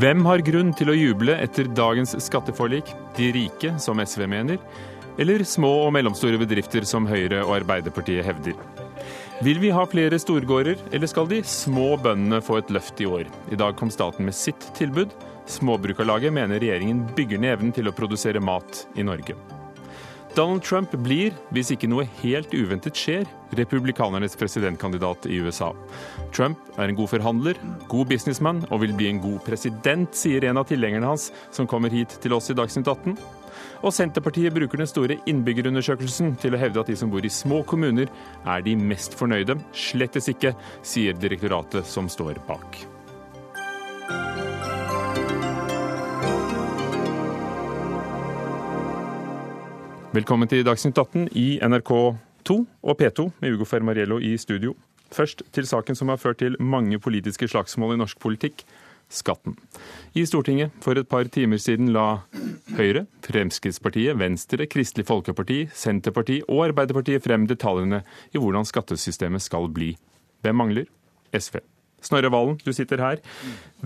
Hvem har grunn til å juble etter dagens skatteforlik? De rike, som SV mener, eller små og mellomstore bedrifter, som Høyre og Arbeiderpartiet hevder? Vil vi ha flere storgårder, eller skal de små bøndene få et løft i år? I dag kom staten med sitt tilbud. Småbrukarlaget mener regjeringen bygger ned evnen til å produsere mat i Norge. Donald Trump blir, hvis ikke noe helt uventet skjer, republikanernes presidentkandidat i USA. Trump er en god forhandler, god businessmann og vil bli en god president, sier en av tilhengerne hans som kommer hit til oss i Dagsnytt 18. Og Senterpartiet bruker den store innbyggerundersøkelsen til å hevde at de som bor i små kommuner, er de mest fornøyde. Slettes ikke, sier direktoratet som står bak. Velkommen til Dagsnytt 18 i NRK2 og P2 med Ugo Fermariello i studio. Først til saken som har ført til mange politiske slagsmål i norsk politikk skatten. I Stortinget for et par timer siden la Høyre, Fremskrittspartiet, Venstre, Kristelig Folkeparti, Senterpartiet og Arbeiderpartiet frem detaljene i hvordan skattesystemet skal bli. Hvem mangler? SV. Snorre Valen, du sitter her.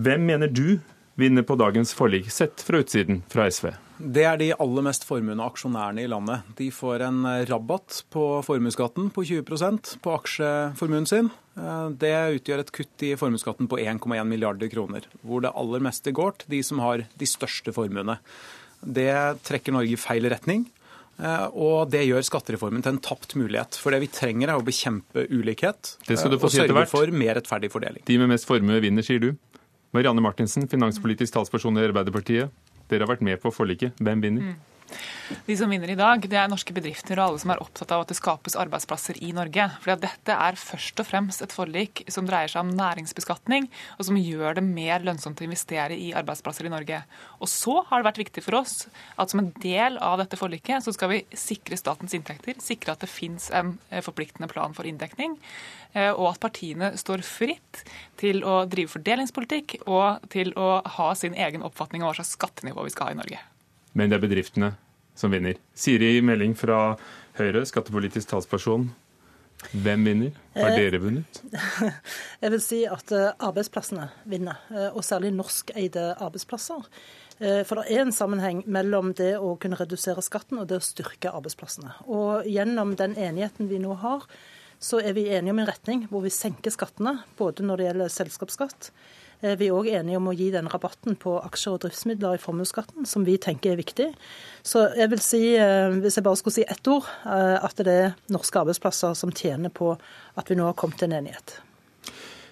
Hvem mener du vinner på dagens forlik, sett fra utsiden fra SV? Det er de aller mest formuende aksjonærene i landet. De får en eh, rabatt på formuesskatten på 20% på aksjeformuen sin. Eh, det utgjør et kutt i formuesskatten på 1,1 milliarder kroner, hvor det aller meste går til de som har de største formuene. Det trekker Norge i feil retning. Eh, og det gjør skattereformen til en tapt mulighet. For det vi trenger er å bekjempe ulikhet og sørge for mer rettferdig fordeling. De med mest formue vinner, sier du. Marianne Martinsen, finanspolitisk talsperson i Arbeiderpartiet. Dere har vært med på forliket. Hvem vinner? Mm. De som vinner i dag, det er norske bedrifter og alle som er opptatt av at det skapes arbeidsplasser i Norge. For dette er først og fremst et forlik som dreier seg om næringsbeskatning, og som gjør det mer lønnsomt å investere i arbeidsplasser i Norge. Og så har det vært viktig for oss at som en del av dette forliket så skal vi sikre statens inntekter, sikre at det fins en eh, forpliktende plan for inndekning, eh, og at partiene står fritt til å drive fordelingspolitikk og til å ha sin egen oppfatning av hva slags skattenivå vi skal ha i Norge men det er bedriftene som vinner. Siri Melding fra Høyre, skattepolitisk talsperson. Hvem vinner? Har eh, dere vunnet? Jeg vil si at eh, arbeidsplassene vinner, eh, og særlig norskeide arbeidsplasser. For det er en sammenheng mellom det å kunne redusere skatten og det å styrke arbeidsplassene. Og gjennom den enigheten vi nå har, så er vi enige om en retning hvor vi senker skattene, både når det gjelder selskapsskatt, vi er òg enige om å gi den rabatten på aksjer og driftsmidler i formuesskatten, som vi tenker er viktig. Så jeg vil si, eh, hvis jeg bare skulle si ett ord, eh, at det er norske arbeidsplasser som tjener på at vi nå har kommet til en enighet.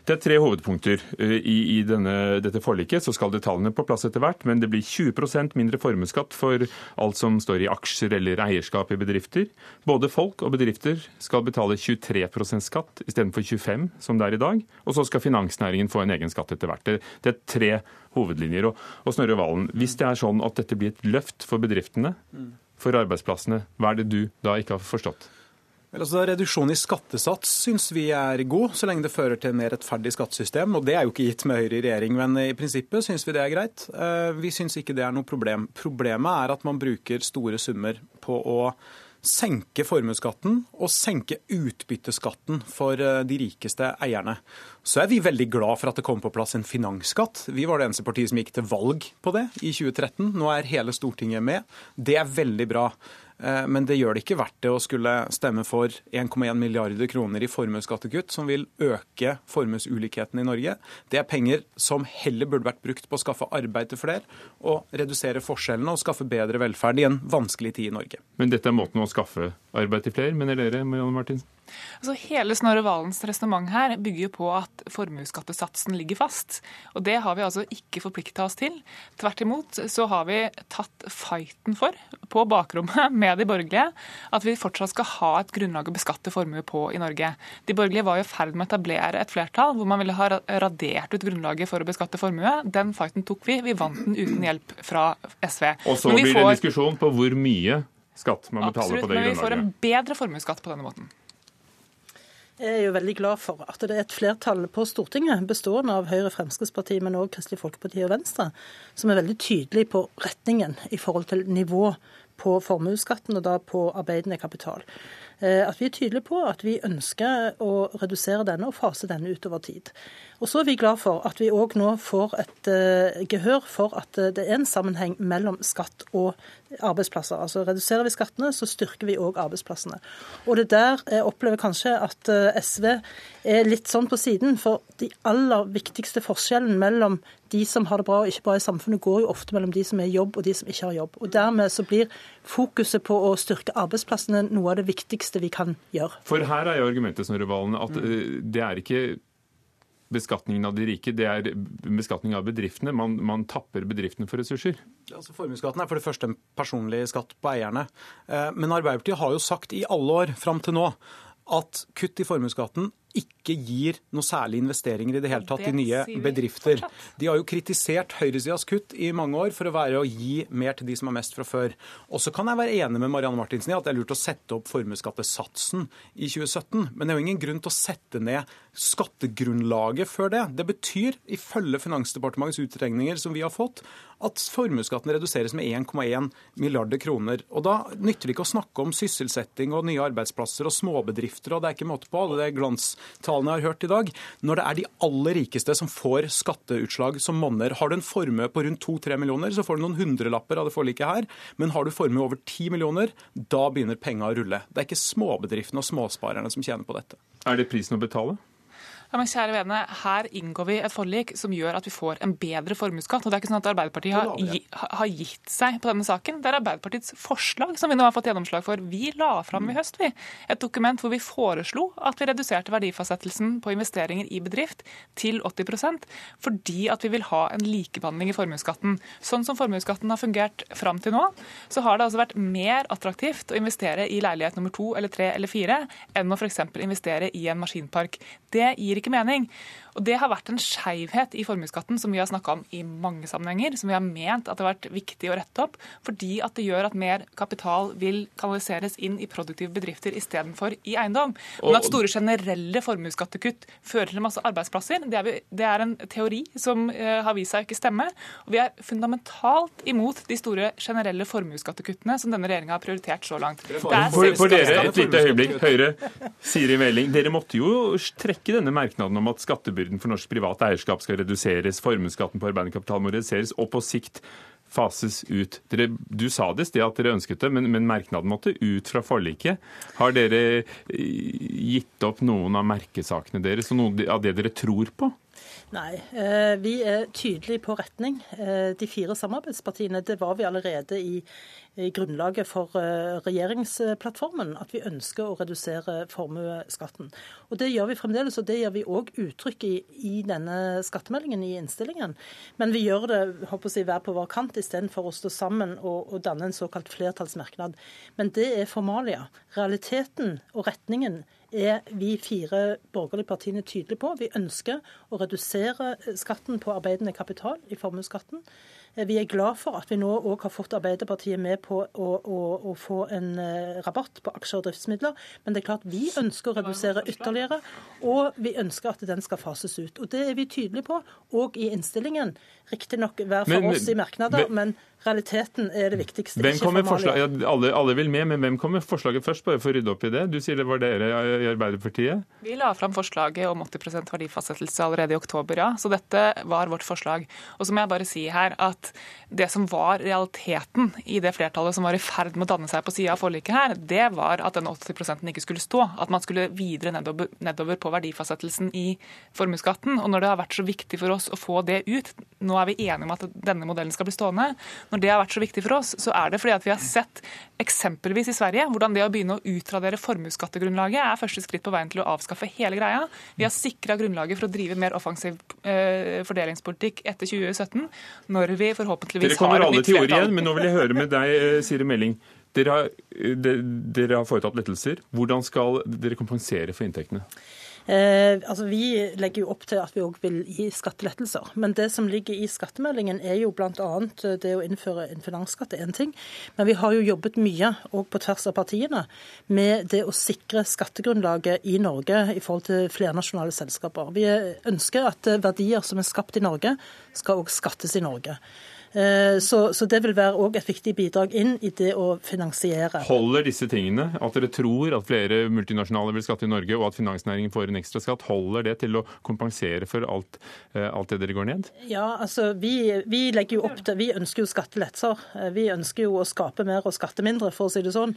Det er tre hovedpunkter eh, i, i denne, dette forliket. Så skal detaljene på plass etter hvert, men det blir 20% mindre formuesskatt for alt som står i aksjer eller eierskap i bedrifter. Både folk og bedrifter skal betale 23% skatt istedenfor 25 som det er i dag. Og så skal finansnæringen få en egen skatt etter hvert. Det, det er tre hovedlinjer. Og, og Snorre Valen, hvis det er sånn at dette blir et løft for bedriftene, for arbeidsplassene, hva er det du da ikke har forstått? Altså, Reduksjon i skattesats syns vi er god, så lenge det fører til et mer rettferdig skattesystem. og Det er jo ikke gitt med Høyre i regjering, men i prinsippet syns vi det er greit. Eh, vi syns ikke det er noe problem. Problemet er at man bruker store summer på å senke formuesskatten og senke utbytteskatten for eh, de rikeste eierne. Så er vi veldig glad for at det kom på plass en finansskatt. Vi var det eneste partiet som gikk til valg på det i 2013. Nå er hele Stortinget med. Det er veldig bra. Eh, men det gjør det ikke verdt det å skulle stemme for 1,1 milliarder kroner i formuesskattekutt, som vil øke formuesulikheten i Norge. Det er penger som heller burde vært brukt på å skaffe arbeid til flere, og redusere forskjellene og skaffe bedre velferd i en vanskelig tid i Norge. Men dette er måten å skaffe arbeid til flere, mener dere, Marianne Martinsen? Altså, hele Snorre Valens resonnement her bygger jo på at formuesskattesatsen ligger fast. Og det har vi altså ikke forplikta oss til. Tvert imot så har vi tatt fighten for, på bakrommet med de borgerlige, at vi fortsatt skal ha et grunnlag å beskatte formue på i Norge. De borgerlige var i ferd med å etablere et flertall hvor man ville ha radert ut grunnlaget for å beskatte formue. Den fighten tok vi. Vi vant den uten hjelp fra SV. Og så blir det en diskusjon på hvor mye skatt man betaler Absolutt, på det grunnlaget. Absolutt, Men vi får en bedre formuesskatt på denne måten. Jeg er jo veldig glad for at det er et flertall på Stortinget, bestående av Høyre, Fremskrittspartiet, men også Kristelig Folkeparti og Venstre, som er veldig tydelig på retningen i forhold til nivå på formuesskatten, og da på arbeidende kapital. at vi er tydelige på at vi ønsker å redusere denne og fase denne utover tid. Og så er vi glad for at vi òg nå får et uh, gehør for at uh, det er en sammenheng mellom skatt og arbeidsplasser. Altså Reduserer vi skattene, så styrker vi òg arbeidsplassene. Og det der jeg opplever kanskje at SV er litt sånn på siden. For de aller viktigste forskjellen mellom de som har det bra og ikke bra i samfunnet, går jo ofte mellom de som er i jobb og de som ikke har jobb. Og Dermed så blir fokuset på å styrke arbeidsplassene noe av det viktigste vi kan gjøre. For her er jo argumentet Snorre Valen, at det er ikke beskatningen av de rike, det er beskatning av bedriftene. Man, man tapper bedriftene for ressurser. Altså, Formuesskatten er for det første en personlig skatt på eierne. Eh, men Arbeiderpartiet har jo sagt i alle år fram til nå at kutt i formuesskatten ikke gir noe særlig investeringer i det hele tatt i nye bedrifter. De har jo kritisert høyresidas kutt i mange år for å være å gi mer til de som har mest fra før. Og så kan jeg være enig med Marianne Martinsen i at det er lurt å sette opp formuesskattesatsen i 2017. Men det er jo ingen grunn til å sette ned skattegrunnlaget før det. Det betyr, ifølge Finansdepartementets utregninger som vi har fått, at formuesskatten reduseres med 1,1 milliarder kroner. Og Da nytter det ikke å snakke om sysselsetting og nye arbeidsplasser og småbedrifter, og det er ikke måte på alle de glans talene jeg har hørt i dag, når det er de aller rikeste som får skatteutslag som monner. Har du en formue på rundt 2-3 millioner, så får du noen hundrelapper av det forliket her. Men har du formue over 10 millioner, da begynner penga å rulle. Det er ikke småbedriftene og småsparerne som tjener på dette. Er det prisen å betale? Ja, men kjære vene, Her inngår vi et forlik som gjør at vi får en bedre formuesskatt. Det er ikke sånn at Arbeiderpartiet har, gi, har, gitt seg på denne saken. Det er Arbeiderpartiets forslag som vi nå har fått gjennomslag for. Vi la fram i høst vi, et dokument hvor vi foreslo at vi reduserte verdifastsettelsen på investeringer i bedrift til 80% fordi at vi vil ha en likebehandling i formuesskatten. Sånn som formuesskatten har fungert fram til nå, så har det altså vært mer attraktivt å investere i leilighet nummer to eller tre eller fire enn å f.eks. investere i en maskinpark. Det gir ikke mening. Og Det har vært en skeivhet i formuesskatten som vi har snakka om i mange sammenhenger, som vi har ment at det har vært viktig å rette opp, fordi at det gjør at mer kapital vil kanaliseres inn i produktive bedrifter istedenfor i eiendom. Men at store generelle formuesskattekutt fører til masse arbeidsplasser, det er, vi, det er en teori som uh, har vist seg ikke stemme. Og vi er fundamentalt imot de store generelle formuesskattekuttene som denne regjeringa har prioritert så langt. For, for, dere, et lite øyeblikk, Høyre, Siri Meling, dere måtte jo trekke denne merknaden om at skattebyrden skattebyrden for norsk privat eierskap skal reduseres, formuesskatten på arbeidende kapital må reduseres, og på sikt fases ut. Dere, du sa det i sted at dere ønsket det, men, men, merknaden måtte ut fra forliket. Har dere eh, gitt opp noen av merkesakene deres og noe av det dere tror på? Nei, eh, vi er tydelige på retning. Eh, de fire samarbeidspartiene, det var vi allerede i, grunnlaget for eh, regjeringsplattformen, at vi ønsker å redusere formuesskatten. Og Det gjør vi fremdeles, og det gjør vi òg uttrykk i, i denne skattemeldingen i innstillingen. Men vi gjør det håper jeg, hver på vår kant istedenfor å stå sammen og, og danne en såkalt flertallsmerknad. Men det er formalia. Realiteten og retningen er vi fire borgerlige partiene tydelige på. Vi ønsker å redusere skatten på arbeidende kapital i formuesskatten. Eh, vi er glad for at vi nå òg har fått Arbeiderpartiet med på å, å, å, få en eh, rabatt på aksjer og driftsmidler. Men det er klart vi ønsker å redusere ytterligere, og vi ønsker at den skal fases ut. Og Det er vi tydelige på, òg i innstillingen. Riktignok hver for men, oss i merknader, men, men Realiteten er det viktigste. Hvem kommer forslag, ja, alle, alle, vil med, men hvem kommer forslaget først? Bare for å rydde opp i det. Du sier det var dere i Arbeiderpartiet? Vi la fram forslaget om 80% verdifastsettelse allerede i oktober, ja. Så dette var vårt forslag. Og så må jeg bare si her at det som var realiteten i det flertallet som var i ferd med å danne seg på sida av forliket her, det var at den 80 ikke skulle stå. At man skulle videre nedover, nedover på verdifastsettelsen i formuesskatten. Og når det har vært så viktig for oss å få det ut, nå er vi enige om at denne modellen skal bli stående når det har vært så viktig for oss, så er det fordi at vi har sett eksempelvis i Sverige hvordan det å begynne å utradere formuesskattegrunnlaget er første skritt på veien til å avskaffe hele greia. Vi har sikra grunnlaget for å drive mer offensiv eh, fordelingspolitikk etter 2017, når vi forhåpentligvis har et nytt flertall. Dere kommer alle til ord igjen, men nå vil jeg høre med deg, eh, Siri Meling. Dere har, eh, de, dere har foretatt lettelser. Hvordan skal dere kompensere for inntektene? Eh, altså Vi legger jo opp til at vi òg vil gi skattelettelser. Men det som ligger i skattemeldingen er jo bl.a. Eh, det å innføre en finansskatt er én ting. Men vi har jo jobbet mye, òg på tvers av partiene, med det å sikre skattegrunnlaget i Norge i forhold til flernasjonale selskaper. Vi ønsker at verdier som er skapt i Norge, skal òg skattes i Norge. Eh, så, så det vil være òg et viktig bidrag inn i det å finansiere. Holder disse tingene, at dere tror at flere multinasjonale vil skatte i Norge, og at finansnæringen får en ekstra skatt, holder det til å kompensere for alt, eh, alt det dere går ned? Ja, altså vi, vi, legger jo opp til Vi ønsker jo skattelettelser. Eh, vi ønsker jo å skape mer og skatte mindre, for å si det sånn.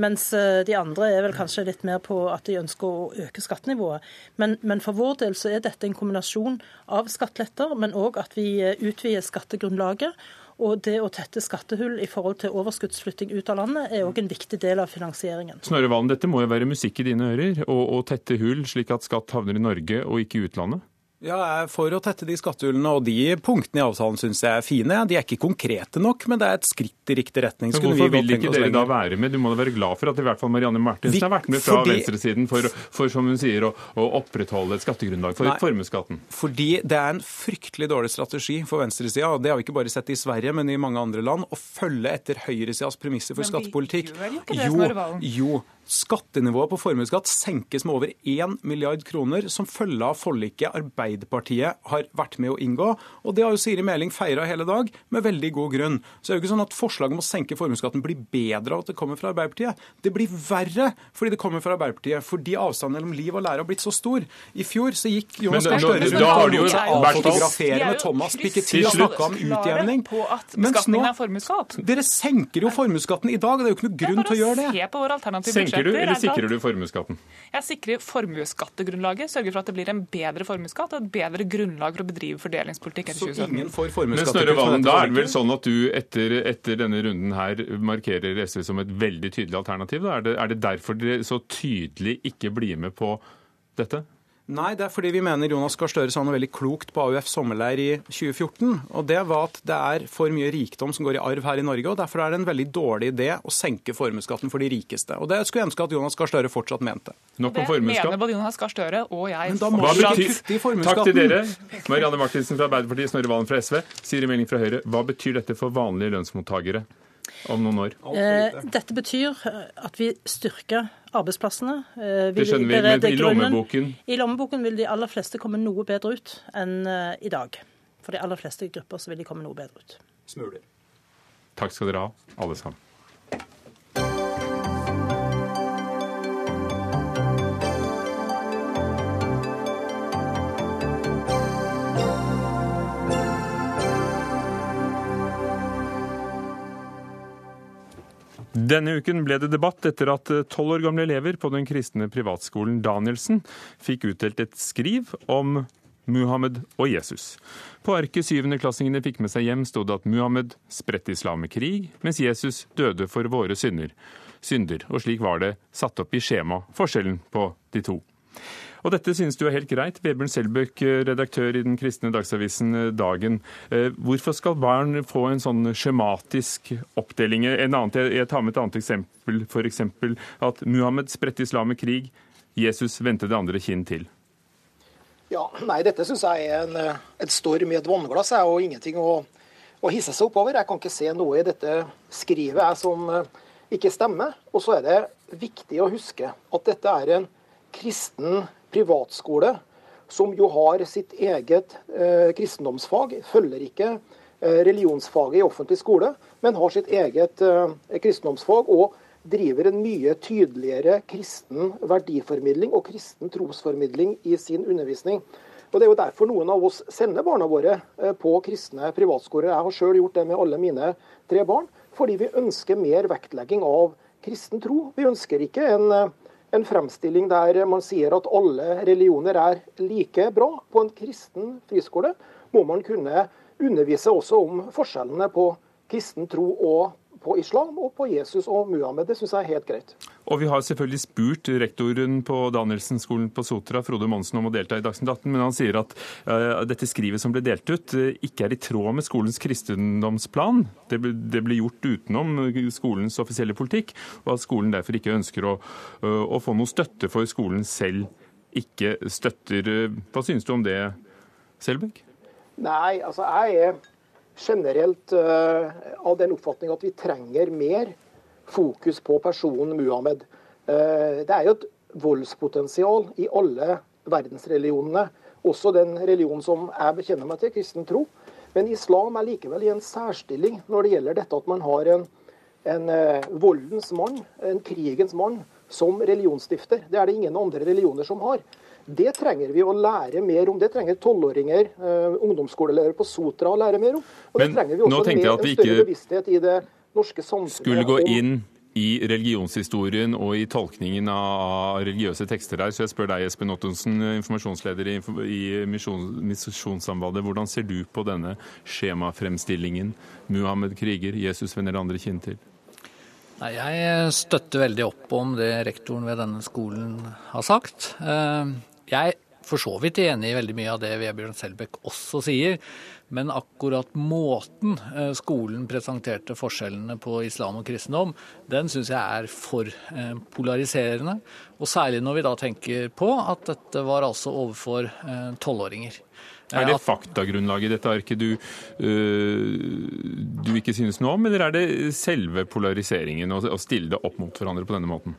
Mens de andre er vel kanskje litt mer på at de ønsker å øke skattenivået. Men, men for vår del så er dette en kombinasjon av skatteletter, men òg at vi utvider skattegrunnlaget. Og det å tette skattehull i forhold til overskuddsflytting ut av landet er òg en viktig del av finansieringen. Snorre Valen, dette må jo være musikk i dine ører, å tette hull slik at skatt havner i Norge og ikke i utlandet? Ja, jeg er for å tette de skattehullene, og de punktene i avtalen syns jeg er fine. De er ikke konkrete nok, men det er et skritt i riktig retning. Men hvorfor vil ikke dere da være med? Du må da være glad for at i hvert fall Marianne Martinsen har vært med fra fordi... venstresiden for, for, som hun sier, å, å opprettholde et skattegrunnlag for formuesskatten? Fordi det er en fryktelig dårlig strategi for venstresida, og det har vi ikke bare sett i Sverige, men i mange andre land, å følge etter høyresidas premisser for skattepolitikk. Jo, jo, Skattenivået på formuesskatt senkes med over 1 milliard kroner som følge av forliket Arbeiderpartiet har vært med å inngå. Og det har jo Siri Meling feira hele dag, med veldig god grunn. Så det er jo ikke sånn at forslaget om å senke formuesskatten blir bedre av at det kommer fra Arbeiderpartiet. Det blir verre fordi det kommer fra Arbeiderpartiet, fordi avstanden mellom liv og lære har blitt så stor. I fjor så gikk Jonas Gahr Støre rundt og fotografere med Thomas Piketty og snakka om utjevning. Mens nå Dere senker jo formuesskatten i dag, det er jo ikke noe grunn til å gjøre det. Senker du, eller sikrer du formuesskatten? Jeg sikrer formuesskattegrunnlaget. Sørger for at det blir en bedre formuesskatt og et bedre grunnlag for å bedrive fordelingspolitikk etter 2017. Så ingen får? Men Snorre Valen, da er det vel sånn at du etter, etter, denne runden her markerer SV som et veldig tydelig alternativ? Er det, er det derfor dere så tydelig ikke blir med på dette? Nei, det er fordi vi mener Jonas Gahr Støre sa noe veldig klokt på AUF sommerleir i 2014. Og det var at det er for mye rikdom som går i arv her i Norge. og Derfor er det en veldig dårlig idé å senke formuesskatten for de rikeste. Og Det skulle jeg ønske at Jonas Gahr Støre fortsatt mente. Nok om formuesskatt. Det mener både Jonas Gahr Støre og jeg. Men da må Hva betyr, Takk til dere. Marianne Martinsen fra Arbeiderpartiet, Snorre Valen fra SV, Siri Meling fra Høyre. Hva betyr dette for vanlige lønnsmottakere? Om noen år? Eh, dette betyr eh, at vi styrker arbeidsplassene. Eh, det skjønner vi, men i lommeboken? I lommeboken vil de aller fleste komme noe bedre ut enn i dag. For de aller fleste grupper så vil de komme noe bedre ut. Smuler. Takk skal dere ha, alle sammen. Denne uken ble det debatt etter at tolv år gamle elever på den kristne privatskolen Danielsen fikk utdelt et skriv om Muhammed og Jesus. På arket syvendeklassingene fikk med seg hjem, sto det at Muhammed spredte islam med krig, mens Jesus døde for våre synder. synder. Og slik var det satt opp i skjema, forskjellen på de to. Og dette synes du er helt greit. Vebjørn Selbøk, redaktør i den kristne dagsavisen eh, Dagen. Eh, hvorfor skal barn få en sånn skjematisk oppdeling? Annen, jeg tar med et annet eksempel, f.eks. at Muhammed spredte islam i krig, Jesus vendte det andre kinn til. Ja, nei, Dette syns jeg er en, eh, et storm i et vannglass og ingenting å, å, hisse seg oppover. Jeg kan ikke se noe i dette skrivet jeg, som ikke stemmer. Og så er det viktig å huske at dette er en kristen privatskole som jo har sitt eget eh, kristendomsfag, følger ikke eh, religionsfaget i offentlig skole, men har sitt eget eh, kristendomsfag og driver en mye tydeligere kristen verdiformidling og kristen trosformidling i sin undervisning. Og Det er jo derfor noen av oss sender barna våre eh, på kristne privatskoler. Jeg har sjøl gjort det med alle mine tre barn, fordi vi ønsker mer vektlegging av kristen tro. Vi ønsker ikke en eh, en fremstilling der man sier at alle religioner er like bra. På en kristen friskole må man kunne undervise også om forskjellene på kristen tro og på islam og på Jesus og Muhammed. Det syns jeg er helt greit. Og Vi har selvfølgelig spurt rektoren på Danielsen-skolen på Sotra, Frode Monsen, om å delta i Dagsnytt 18, men han sier at uh, dette skrivet som ble delt ut, uh, ikke er i tråd med skolens kristendomsplan. Det ble, det ble, gjort utenom skolens offisielle politikk, og at skolen derfor ikke ønsker å, uh, å få noe støtte for skolen selv ikke støtter. Hva synes du om det, Selbekk? Nei, altså jeg er generelt uh, av den oppfatning at vi trenger mer fokus på personen Muhammed. Uh, det er jo et voldspotensial i alle verdensreligionene, også den religionen som jeg bekjenner meg til, kristen tro. Men islam er likevel i en særstilling når det gjelder dette at man har en, en uh, voldens mann, en krigens mann, som religionsstifter. Det er det ingen andre religioner som har. Det trenger vi å lære mer om. Det trenger tolvåringer, uh, ungdomsskolelærere på Sotra å lære mer om. Og Men det trenger vi også at en større ikke bevissthet i det norske samfunnet. Skulle gå inn i religionshistorien og i tolkningen av religiøse tekster her. Så jeg spør deg, Espen Ottonsen, informasjonsleder i, i Misjonssambandet. Hvordan ser du på denne skjemafremstillingen? Muhammed kriger, Jesus vender andre kinn til. Nei, Jeg støtter veldig opp om det rektoren ved denne skolen har sagt. Eh, Jeg er for så vidt enig i veldig mye av det Vebjørn Selbekk også sier. Men akkurat måten eh, skolen presenterte forskjellene på islam og kristendom, den syns jeg er for eh, polariserende. Og særlig når vi da tenker på at dette var altså overfor eh, tolvåringer. Er det faktagrunnlaget i dette arket du, du ikke synes noe om, eller er det selve polariseringen å stille det opp mot hverandre på denne måten?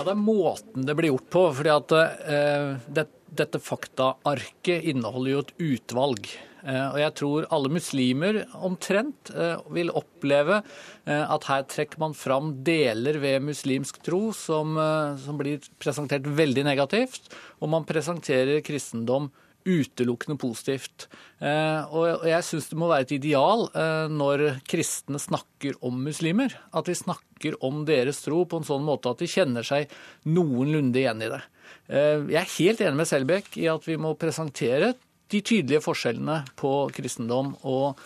Ja, Det er måten det blir gjort på. fordi at eh, det, Dette faktaarket inneholder jo et utvalg. Eh, og jeg tror alle muslimer omtrent eh, vil oppleve eh, at her trekker man fram deler ved muslimsk tro som, eh, som blir presentert veldig negativt, og man presenterer kristendom utelukkende positivt. Eh, og jeg syns det må være et ideal eh, når kristne snakker om muslimer, at de snakker om deres tro på en sånn måte at de kjenner seg noenlunde igjen i det. Eh, jeg er helt enig med Selbekk i at vi må presentere de tydelige forskjellene på kristendom og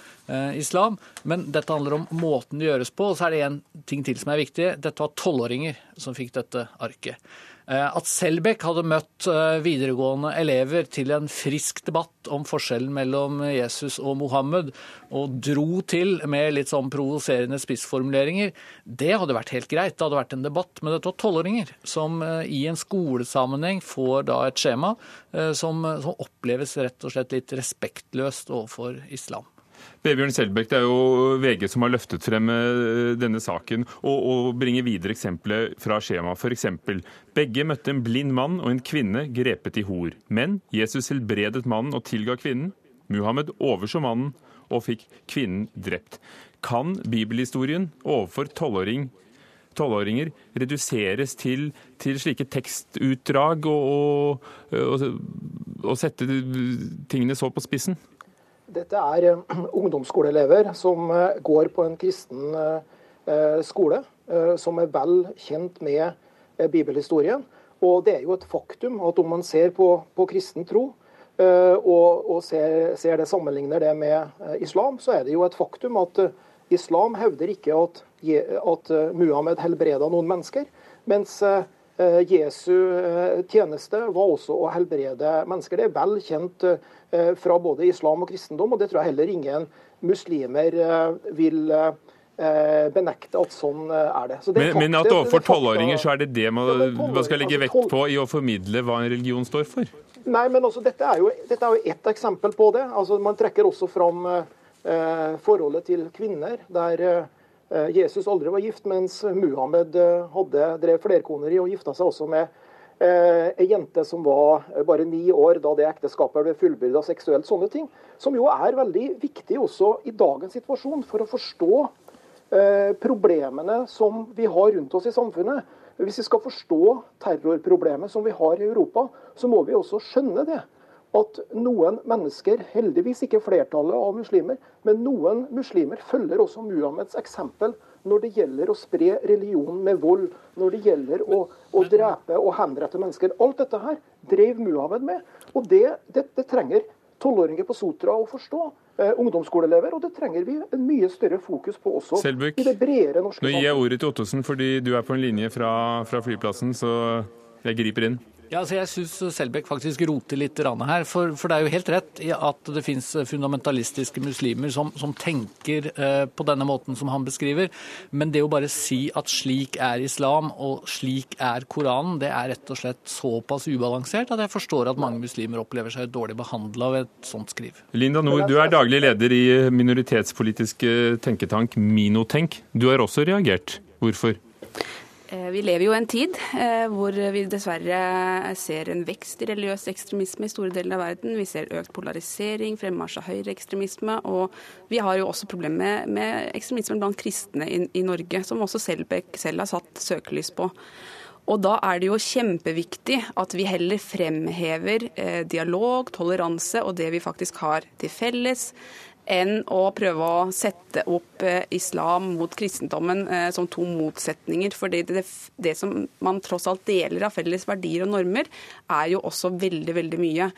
islam. Men dette handler om måten det gjøres på. Og så er det en ting til som er viktig. Dette var tolvåringer som fikk dette arket. Eh, At Selbekk hadde møtt eh, videregående elever til en frisk debatt om forskjellen mellom Jesus og Mohammed, og dro til med litt sånn provoserende spissformuleringer, det hadde vært helt greit. Det hadde vært en debatt. Men dette var tolvåringer som eh, i en skolesammenheng får da et skjema som, som oppleves rett og slett litt respektløst overfor islam. Vebjørn Selbekk, det er jo VG som har løftet frem eh, denne saken og, og bringer videre eksempler fra skjemaet. F.eks.: Begge møtte en blind mann og en kvinne grepet i hor. Men Jesus helbredet mannen og tilga kvinnen. Muhammed overså mannen og fikk kvinnen drept. Kan bibelhistorien overfor tolvåring tolvåringer reduseres til, til, slike tekstutdrag og, og, og, og sette tingene så på spissen? Dette er eh, ungdomsskoleelever som eh, går på en kristen eh, skole, som er vel kjent med bibelhistorien. Og det er jo et faktum at om man ser på, på kristen tro, og, og ser, ser, det sammenligner det med islam, så er det jo et faktum at islam hevder ikke at, at Muhammed helbreda noen mennesker. mens Jesu tjeneste var også å helbrede mennesker. Det er vel kjent fra både islam og kristendom, og det tror jeg heller ingen muslimer vil benekte at sånn er det. det men, men, at overfor tolvåringer så er det det man, man skal legge vekt på i å formidle hva en religion står for? Nei, men altså, dette er jo, dette er jo ett eksempel på det. Altså, man trekker også fram eh, forholdet til kvinner, der eh, Jesus aldri var gift, mens Muhammed hadde, drev flerkoneri og gifta seg også med eh, ei jente som var bare ni år da det ekteskapet ble fullbyrda seksuelt. Sånne ting. Som jo er veldig viktig også i dagens situasjon for å forstå eh, problemene som vi har rundt oss i samfunnet. Hvis vi skal forstå terrorproblemet som vi har i Europa, så må vi også skjønne det at noen mennesker, heldigvis ikke flertallet av muslimer, men noen muslimer følger også Muhammeds eksempel når det gjelder å spre religion med vold, når det gjelder å, å drepe og henrette mennesker. Alt dette her drev Muhammed med. Og det, det, det trenger tolvåringer på Sotra å forstå. Eh, ungdomsskoleelever, og det trenger vi en mye større fokus på også Selbuk, i det bredere norske Nå gir jeg ordet til Ottosen fordi du er på en linje fra, fra flyplassen, så jeg griper inn. Ja, altså Jeg syns Selbekk faktisk roter litt her. For, for, det er jo helt rett i at det fins fundamentalistiske muslimer som, som tenker eh, på denne måten som han beskriver. Men det å bare si at slik er islam og slik er Koranen, det er rett og slett såpass ubalansert at jeg forstår at mange muslimer opplever seg dårlig behandla ved et sånt skriv. Linda Nord, du er daglig leder i minoritetspolitiske tenketank Minotenk. Du har også reagert. Hvorfor? Eh, vi lever jo i en tid eh, hvor vi dessverre ser en vekst i religiøs ekstremisme i store deler av verden. Vi ser økt polarisering, fremmarsj av høyreekstremisme. Og vi har jo også problemer med, med ekstremisme blant kristne i, i, Norge, som også Selbekk selv har satt søkelys på. Og da er det jo kjempeviktig at vi heller fremhever eh, dialog, toleranse og det vi faktisk har til felles enn å prøve å sette opp eh, islam mot kristendommen eh, som to motsetninger. For det, det, som man tross alt deler av felles verdier og normer, er jo også veldig, veldig mye.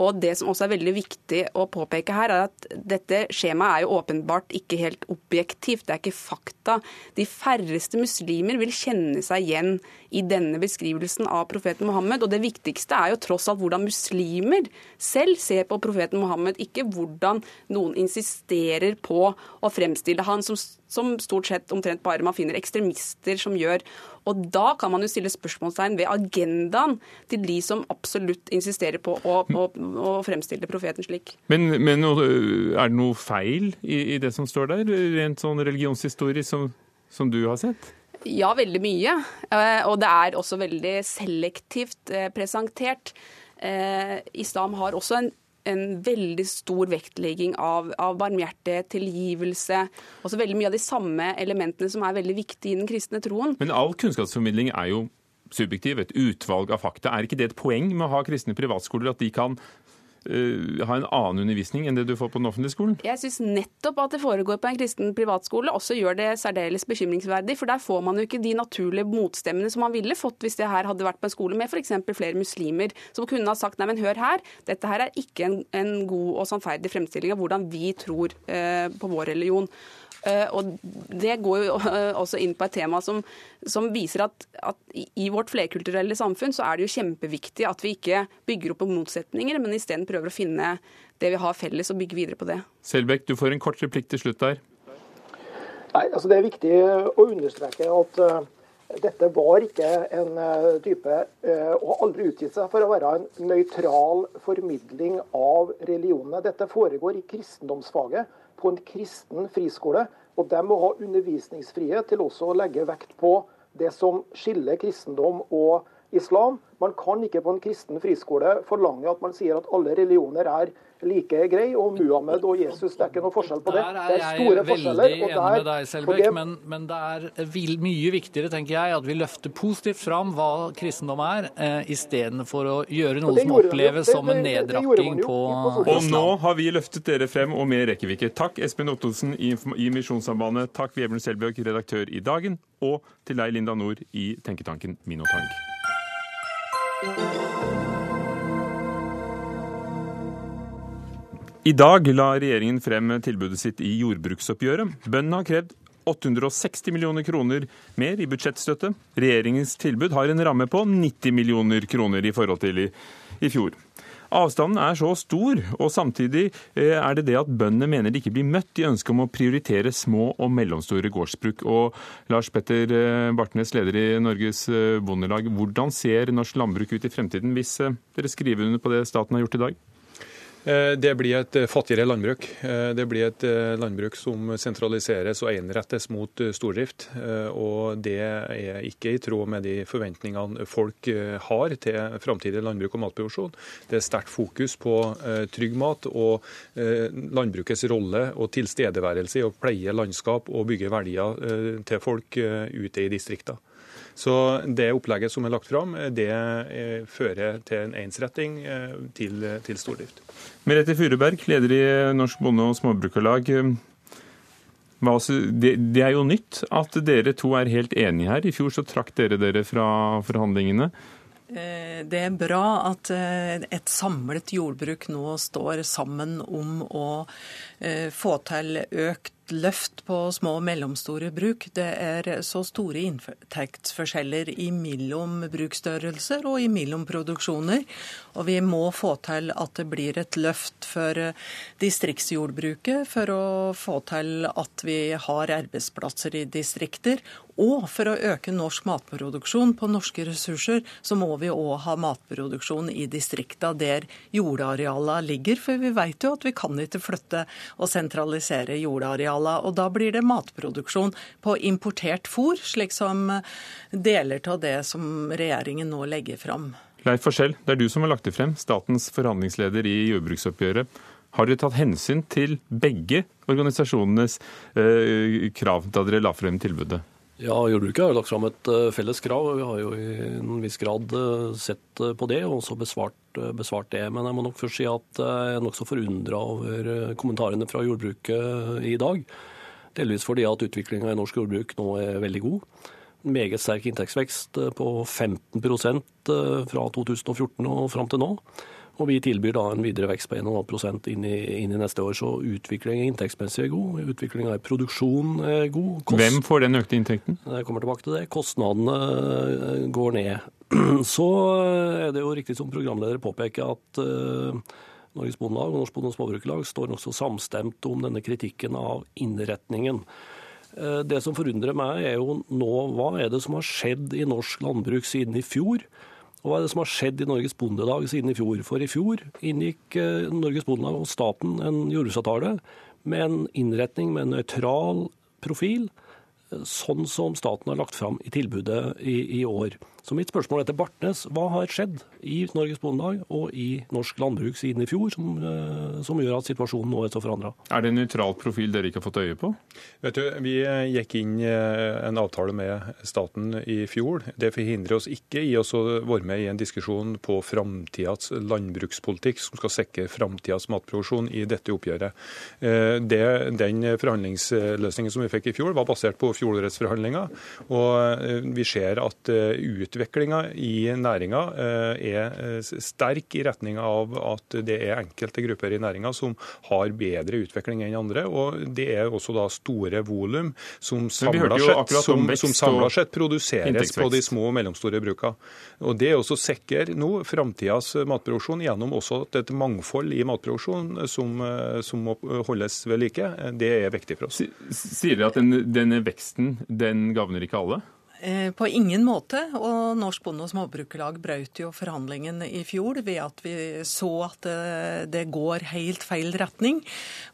Og det som også er veldig viktig å påpeke her, er at dette skjemaet er jo åpenbart ikke helt objektivt. Det er ikke fakta. De færreste muslimer vil kjenne seg igjen i denne beskrivelsen av profeten Mohammed. Og det viktigste er jo tross alt hvordan muslimer selv ser på profeten Mohammed, ikke hvordan noen insisterer på å fremstille han som, som stort sett omtrent bare man finner ekstremister som gjør. Og da kan man jo stille spørsmålstegn ved agendaen til de som absolutt insisterer på å, å, å fremstille profeten slik. Men, men, er det noe feil i, i, det som står der, rent sånn religionshistorie som, som du har sett? Ja, veldig mye. Eh, og det er også veldig selektivt eh, presentert. Eh, islam har også en en veldig stor vektlegging av, av barmhjertighet, tilgivelse. Også veldig mye av de samme elementene som er veldig viktige i den kristne troen. Men all kunnskapsformidling er jo subjektiv, et utvalg av fakta. Er ikke det et poeng med å ha kristne privatskoler, at de kan uh, ha en annen undervisning enn det du får på den offentlige skolen? Jeg syns nettopp at det foregår på en kristen privatskole også gjør det særdeles bekymringsverdig. For der får man jo ikke de naturlige motstemmene som man ville fått hvis det her hadde vært på en skole med f.eks. flere muslimer, som kunne ha sagt nei, men hør her, dette her er ikke en, en god og sannferdig fremstilling av hvordan vi tror uh, på vår religion. Eh, og Det går jo også inn på et tema som, som viser at, at, i vårt flerkulturelle samfunn så er det jo kjempeviktig at vi ikke bygger opp på motsetninger, men isteden prøver å finne det vi har felles og bygge videre på det. Selbekk, du får en kort replikk til slutt der. Nei, altså Det er viktig å understreke at uh, dette var ikke en uh, type uh, og aldri utgitt seg for å være en nøytral formidling av religionene. Dette foregår i kristendomsfaget på en kristen friskole. Og de må ha undervisningsfrihet til også å legge vekt på det som skiller kristendom og islam. Man kan ikke på en kristen friskole forlange at man sier at alle religioner er like grei, og Muhammed og Jesus, det er ikke noe forskjell på det. Det er store forskjeller. der, med deg, Selbekk, det... men, men, det er mye viktigere, tenker jeg, at vi løfter positivt fram hva kristendom er, eh, istedenfor å gjøre noe som oppleves som en nedrakking på Og nå har vi løftet dere frem, og mer rekker vi ikke. Takk Espen Ottosen i, i Misjonssambandet, takk Vebjørn Selbøk, redaktør i Dagen, og til deg, Linda Nord, i tenketanken Minotank. I dag la regjeringen frem tilbudet sitt i jordbruksoppgjøret. Bøndene har krevd 860 millioner kroner mer i budsjettstøtte. Regjeringens tilbud har en ramme på 90 millioner kroner i forhold til i, i fjor. Avstanden er så stor, og samtidig eh, er det det at bøndene mener de ikke blir møtt i ønsket om å prioritere små og mellomstore gårdsbruk. Og Lars Petter eh, Bartnes, leder i Norges eh, Bondelag, hvordan ser norsk landbruk ut i fremtiden hvis dere skriver under på det staten har gjort i dag? Eh, det blir et eh, fattigere landbruk. Eh, det blir et landbruk som sentraliseres og enrettes mot stordrift. Og det er ikke i tråd med de forventningene folk har til framtidig landbruk og matproduksjon. Det er sterkt fokus på trygg mat og landbrukets rolle og tilstedeværelse i å pleie landskap og bygge verdier til folk ute i distriktene. Så det opplegget som er lagt fram, det fører til en ensretting til, til stordrift. Merete Furuberg, leder i Norsk Bonde- og Småbrukarlag. Det er jo nytt at dere to er helt enige her. I fjor så trakk dere dere fra forhandlingene. Eh, det er bra at eh, et samlet jordbruk nå står sammen om å eh, få til økt løft på små og mellomstore bruk. Det er så store inntektsforskjeller imellom bruksstørrelser og imellom produksjoner. Og vi må få til at det blir et løft for distriktsjordbruket, for å få til at vi har arbeidsplasser i distrikter. Og for å øke norsk matproduksjon på norske ressurser, så må vi òg ha matproduksjon i distrikta der jordarealene ligger. For vi vet jo at vi kan ikke flytte og sentralisere jordareal kornarealer. Og da blir det matproduksjon på importert fôr, slik som deler av det som regjeringen nå legger fram. Leif Forskjell, det er du som har lagt det frem, statens forhandlingsleder i jordbruksoppgjøret. Har dere tatt hensyn til begge organisasjonenes eh, krav da dere la frem tilbudet? Ja, Jordbruket har lagt fram et eh, felles krav. Vi har jo i en viss grad eh, sett på det og også besvart, besvart det. Men jeg må nok først si at jeg er nokså forundra over kommentarene fra jordbruket i dag. Delvis fordi at utviklinga i norsk jordbruk nå er veldig god. Meget sterk inntektsvekst på 15% fra 2014 og fram til nå. Og vi tilbyr da en videre vekst på 1,5 inn, inn i neste år. Så utviklingen inntektsmessig er god. Utviklingen i produksjon er god. Kost... Hvem får den økte inntekten? Jeg kommer tilbake til det. Kostnadene eh, går ned. Så er det jo riktig som programleder påpeker at Norges Bondelag og Norsk Bonde- og Småbrukerlag står nokså samstemt om denne kritikken av innretningen. Det som forundrer meg, er jo nå hva er det som har skjedd i norsk landbruk siden i fjor? Og hva er det som har skjedd i Norges Bondelag siden i fjor? For i fjor inngikk eh, Norges Bondelag og staten en jordbruksavtale med en innretning med en nøytral profil, sånn som staten har lagt fram i tilbudet i, i år. Så mitt spørsmål er til Bartnes. Hva har skjedd i Norges Bondelag og i norsk landbruk siden i fjor, som, eh, som gjør at situasjonen nå er så forandra? Er det en nøytral profil dere ikke har fått øye på? Vet du, Vi eh, gikk inn eh, en avtale med staten i fjor. Det forhindrer oss ikke i å være med i en diskusjon på framtidas landbrukspolitikk som skal sikre framtidas matproduksjon i dette oppgjøret. Det, den forhandlingsløsningen som vi fikk i fjor, var basert på fjorårets. Og vi ser at ut utviklinga i næringa eh, er eh, sterk i retning av at det er enkelte grupper i næringa som har bedre utvikling enn andre. Og det er også da store volum som samla sett, som, som sett, produseres på de små og mellomstore bruka. Og Det også sikrer nå framtidas matproduksjon gjennom også et mangfold i matproduksjon som, som må holdes ved like. Det er viktig for oss. Sier dere at denne, denne veksten den gagner ikke alle? Eh, på ingen måte. Og Norsk Bonde- og Småbrukerlag brøt jo forhandlingen i fjor ved at vi så at det, det går helt feil retning.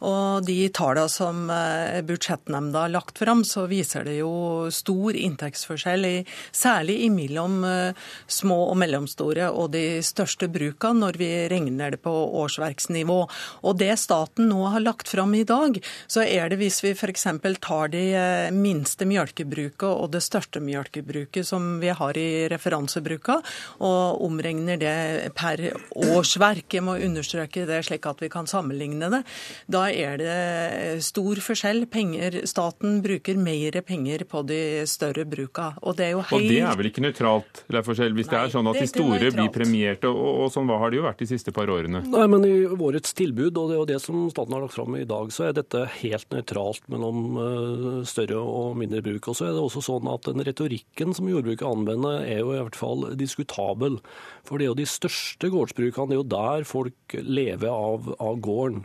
Og de tallene som eh, budsjettnemnda har lagt fram, så viser det jo stor inntektsforskjell, i, særlig mellom eh, små og mellomstore og de største brukene, når vi regner det på årsverksnivå. Og det staten nå har lagt fram i dag, så er det hvis vi f.eks. tar de minste mjølkebrukene og det største mjølkebruket, melkebruket som vi har i referansebruka, og omregner det per årsverk. Jeg må understreke det slik at vi kan sammenligne det. Da er det stor forskjell. Penger, staten bruker mer penger på de større bruka. Og det er jo helt... Og det er vel ikke nøytralt, Forskjell, hvis Nei, det er sånn at de store blir premiert, og, og, sånn hva har det jo vært de siste par årene? Nei, men i årets tilbud, og det er jo det som staten har lagt fram i dag, så er dette helt nøytralt mellom eh, større og mindre bruk. Og så er det også sånn at den retorikken retorikken som jordbruket anvender, er jo i hvert fall diskutabel. For det er jo de største gårdsbrukene, det er jo der folk lever av, av gården.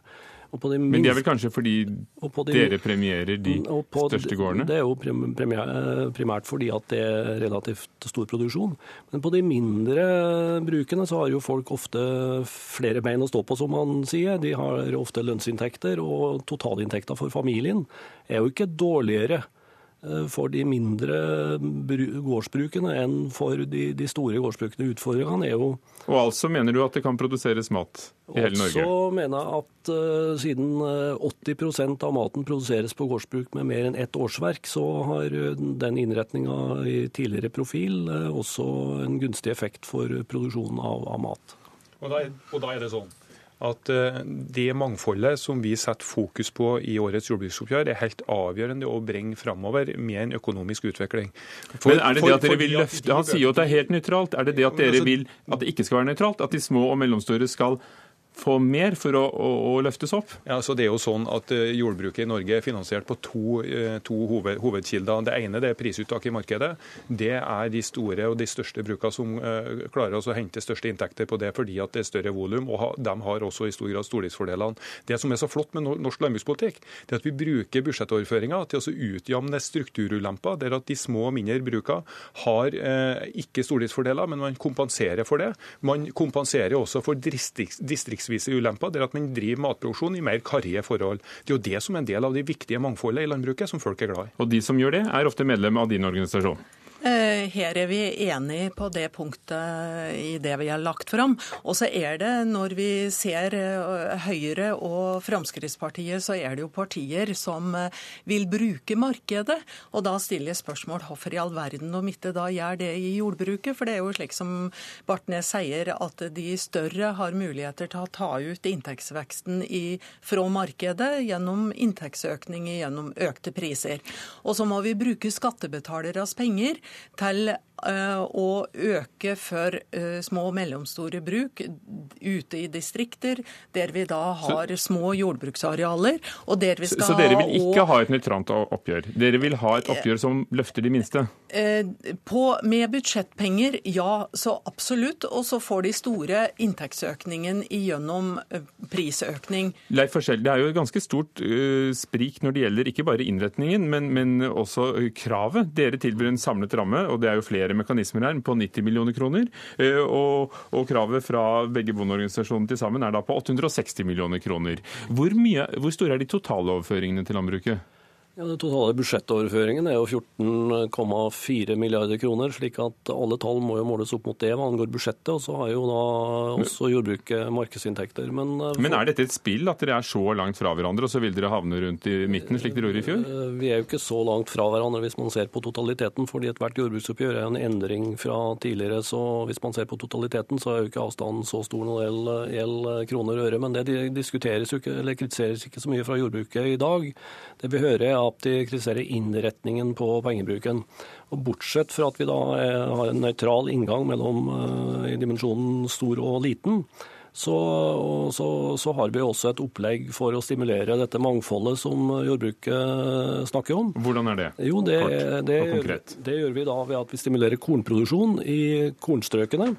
De Men det er vel kanskje fordi de, dere premierer de største gårdene? Det er jo primært fordi at det er relativt stor produksjon. Men på de mindre brukene så har jo folk ofte flere bein å stå på, som man sier. De har ofte lønnsinntekter, og totalinntekta for familien er jo ikke dårligere Eh, for de mindre gårdsbrukene enn for de, de store gårdsbrukene. Utfordringene er jo Og altså mener du at det kan produseres mat i hele Norge? Også mener jeg at uh, siden 80 eh, av maten produseres på gårdsbruk med mer enn ett årsverk, så har den innretninga i tidligere profil uh, også en gunstig effekt for produksjonen av, av mat. Og da, og da er det sånn at eh, det mangfoldet som vi setter fokus på i årets jordbruksoppgjør, er helt avgjørende å bringe framover med en økonomisk utvikling. For, Men er det det at dere vil løfte, Han sier jo at det er helt nøytralt. Er det det at dere altså- vil at det ikke skal være nøytralt? At de små og mellomstore skal få mer for å, å, å, løftes opp? Ja, så det er jo sånn at eh, Jordbruket i Norge er finansiert på to, eh, to hoved, hovedkilder. Det ene det er prisuttak i markedet. Det er de store og de største brukene som uh, klarer å hente største inntekter på det fordi at det er større volum. og ha, De har også i stor grad stordriftsfordelene. Det som er så flott med norsk landbrukspolitikk, det er at vi bruker budsjettoverføringer til å utjamne strukturulemper, der at de små og mindre brukene har uh, ikke stordriftsfordeler, men man kompenserer for det. Man kompenserer også for distrikts riksvise ulemper, det er at man driver matproduksjon i mer karrige forhold. Det er jo det som er en del av det viktige mangfoldet i landbruket, som folk er glad i. Og de som gjør det, er ofte medlem av din organisasjon? Eh, her er vi enige på det punktet i det vi har lagt fram. Og så er det, når vi ser eh, Høyre og Fremskrittspartiet, så er det jo partier som eh, vil bruke markedet. Og da stiller jeg spørsmål hvorfor i all verden om ikke da gjør det i jordbruket. For det er jo slik som Bartnes sier, at de større har muligheter til å ta ut inntektsveksten i, fra markedet gjennom inntektsøkning gjennom økte priser. Og så må vi bruke skattebetalernes penger til å øke for eh, små og mellomstore bruk ute i distrikter, der vi da har små jordbruksarealer. og der vi skal Så, så dere vil ikke ha et nøytralt oppgjør? Dere vil ha et oppgjør som løfter de minste? Eh, på, med budsjettpenger, ja, så absolutt. Og så får de store inntektsøkningen gjennom prisøkning. Leif Forskjell, det er jo et ganske stort sprik når det gjelder ikke bare innretningen, men, men også kravet. Dere tilbyr en samlet ramme, og det er jo flere mekanismer her, på 90 millioner kroner. Uh, og, og, kravet fra begge bondeorganisasjonene til sammen er da på 860 millioner kroner. Hvor, mye, hvor store er de totale overføringene til landbruket? Ja, Den totale budsjettoverføringen er jo 14,4 milliarder kroner, slik at alle tall må jo måles opp mot det hva angår budsjettet. Og så har jo da også jordbruket markedsinntekter. Men, for... Men er dette et spill, at dere er så langt fra hverandre, og så vil dere havne rundt i midten, slik dere gjorde i fjor? Eh, vi er jo ikke så langt fra hverandre hvis man ser på totaliteten, fordi ethvert jordbruksoppgjør er en endring fra tidligere. Så hvis man ser på totaliteten, så er jo ikke avstanden så stor når det gjelder kroner og øre. Men det diskuteres jo ikke, eller kritiseres ikke så mye fra jordbruket i dag. Det vi hører er at de kritiserer innretningen på pengebruken. Og Bortsett fra at vi da har en nøytral inngang mellom uh, i dimensjonen stor og liten, så, så, så, har vi også et opplegg for å stimulere dette mangfoldet som jordbruket snakker om. Hvordan er det? Jo, det, det, det gjør vi da ved at vi stimulerer kornproduksjon i kornstrøkene.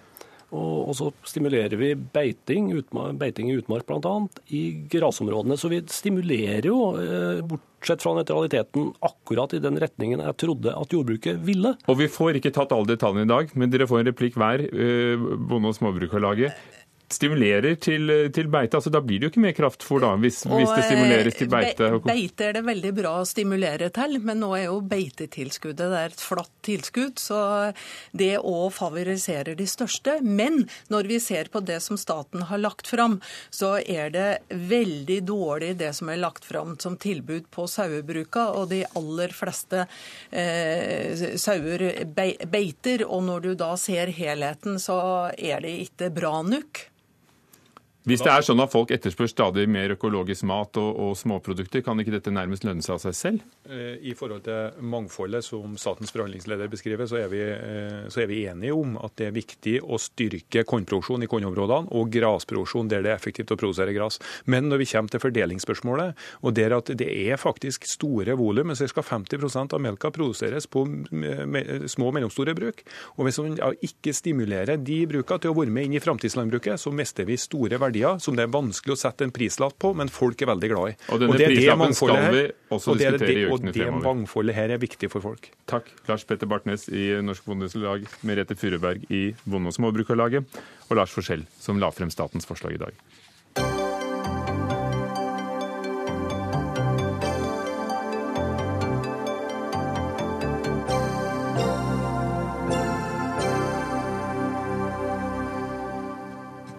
Og, så stimulerer vi beiting, utmark, beiting i utmark bl.a. i grasområdene. Så vi stimulerer jo, eh, bortsett fra nøytraliteten, akkurat i den retningen jeg trodde at jordbruket ville. Og vi får ikke tatt alle detaljene i dag, men dere får en replikk hver, eh, Bonde- og småbrukarlaget stimulerer til, til, beite. altså Da blir det jo ikke mer kraftfôr da, hvis, hvis, det stimuleres til beite? Be, beite er det veldig bra å stimulere til, men nå er jo beitetilskuddet det er et flatt tilskudd. Så det òg favoriserer de største. Men når vi ser på det som staten har lagt fram, så er det veldig dårlig det som er lagt fram som tilbud på sauebruka. Og de aller fleste eh, sauer beiter. Og når du da ser helheten, så er det ikke bra nok. Hvis det er sånn at folk etterspør stadig mer økologisk mat og, og, småprodukter, kan ikke dette nærmest lønne seg av seg selv? Eh, I forhold til mangfoldet som statens forhandlingsleder beskriver, så er, vi, eh, så er vi enige om at det er viktig å styrke kornproduksjon i kornområdene og grasproduksjon der det er effektivt å produsere gras. Men når vi kommer til fordelingsspørsmålet, og der at det er faktisk store volum, ca. 50 av melka produseres på små og mellomstore bruk, og hvis man ikke stimulerer de brukene til å være med inn i framtidslandbruket, så mister vi store verdier verdier som det er vanskelig å sette en prislapp på, men folk er veldig glad i. Og denne og det prislappen skal vi også diskutere det, i ukene fremover. Og det mangfoldet her er viktig for folk. Takk. Lars Petter Bartnes i Norsk Bondelag, Merete Furuberg i Bonde- og Småbrukarlaget, og Lars Forskjell, som la frem statens forslag i dag.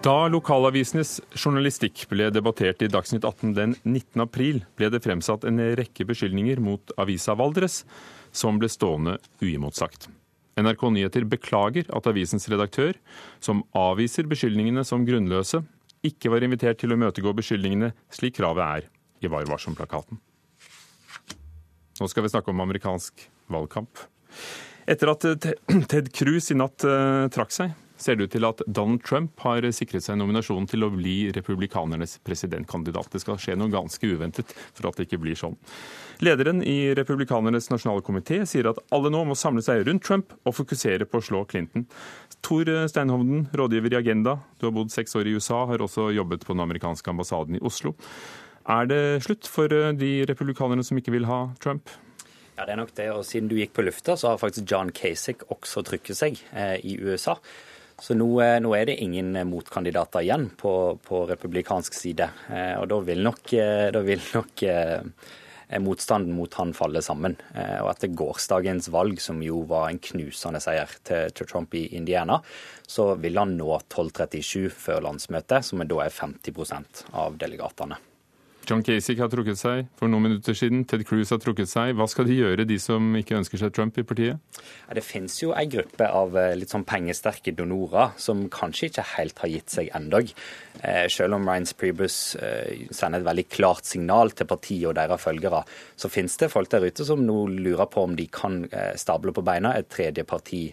Da lokalavisenes journalistikk ble debattert i Dagsnytt 18 den 19. april, ble det fremsatt en rekke beskyldninger mot avisa Valdres, som ble stående uimotsagt. NRK Nyheter beklager at avisens redaktør, som avviser beskyldningene som grunnløse, ikke var invitert til å imøtegå beskyldningene slik kravet er i Var varsom-plakaten. Nå skal vi snakke om amerikansk valgkamp. Etter at Ted Cruz i natt uh, trakk seg, ser det ut til at Donald Trump har sikret seg nominasjonen til å bli republikanernes presidentkandidat. Det skal skje noe ganske uventet for at det ikke blir sånn. Lederen i republikanernes nasjonale komité sier at alle nå må samle seg rundt Trump og fokusere på å slå Clinton. Tor Steinhovden, rådgiver i Agenda, du har bodd seks år i USA, har også jobbet på den amerikanske ambassaden i Oslo. Er det slutt for de republikanerne som ikke vil ha Trump? Ja, det er nok det. Og siden du gikk på lufta, så har faktisk John Kasich også trykket seg eh, i USA. Så nå, eh, nå, er det ingen motkandidater igjen på, på republikansk side. Og da vil nok, da vil nok motstanden mot han falle sammen. Og etter gårsdagens valg, som jo var en knusende seier til, til Trump i Indiana, så vil han nå 1237 før landsmøtet, som da er 50% av delegatene. John Kasich har trukket seg for noen minutter siden. Ted Cruz har trukket seg. Hva skal de gjøre, de som ikke ønsker seg Trump i partiet? Ja, det finnes jo en gruppe av eh, litt sånn pengesterke donorer som kanskje ikke helt har gitt seg ennå. Eh, selv om Ryan Priebus eh, sender et veldig klart signal til partiet og deres følgere, så finnes det folk der ute som nå lurer på om de kan stable på beina et tredje parti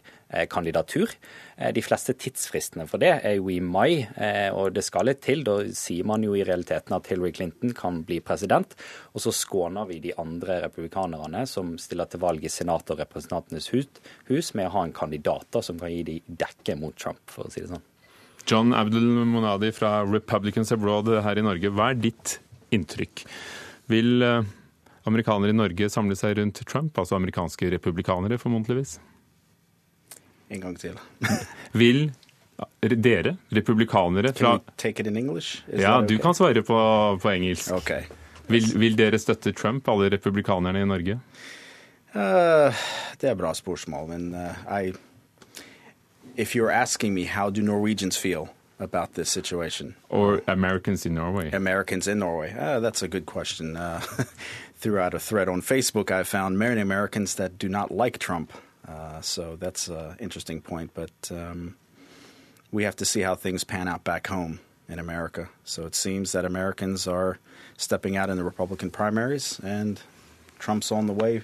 kandidatur. Eh, de fleste tidsfristene for det er jo i mai, eh, og det skal litt til. Da sier man jo i realiteten at Hillary Clinton kan bli president. Og så skåner vi de andre republikanerne som stiller til valg i Senatet og Representantenes hus, med å ha en kandidat som kan gi de dekke mot Trump, for å si det sånn. John Abdul Monadi fra Republicans Abroad her i Norge, hva er ditt inntrykk? Vil amerikanere i Norge samle seg rundt Trump, altså amerikanske republikanere formodentligvis? En gang til. Vil dere, republikanere fra Take it in English? ja, du kan svare på, på engelsk. Okay. Vil, vil, dere støtte Trump, alle republikanerne i Norge? Uh, det er bra spørsmål, men uh, I, if you're asking me how do Norwegians feel about this situation? Or Americans in Norway? Americans in Norway. Uh, that's a good question. Uh, throughout a thread on Facebook, I found many Americans that do not like Trump. Uh, so that's an interesting point. But um, we have to see how things pan out back home in America. So it seems that Americans are stepping out in the Republican primaries, and Trump's on the way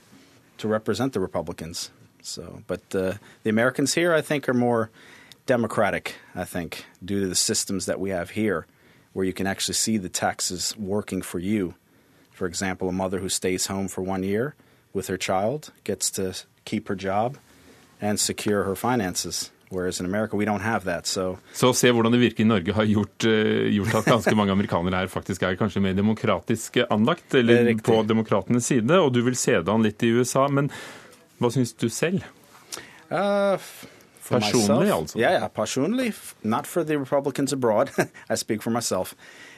to represent the Republicans. So, but uh, the Americans here, I think, are more democratic. I think due to the systems that we have here, where you can actually see the taxes working for you. For example, a mother who stays home for one year with her child gets to keep her job and secure her finances. Whereas in America we don't have that, so. Så se hvordan det virker i Norge har gjort, uh, gjort at ganske mange amerikanere her faktisk er kanskje mer demokratisk anlagt, eller på demokratenes side, og du vil se det an litt i USA. Men hva syns du selv? Uh, personlig, altså? Yeah, yeah, personally. Not for the Republicans abroad. I speak for myself.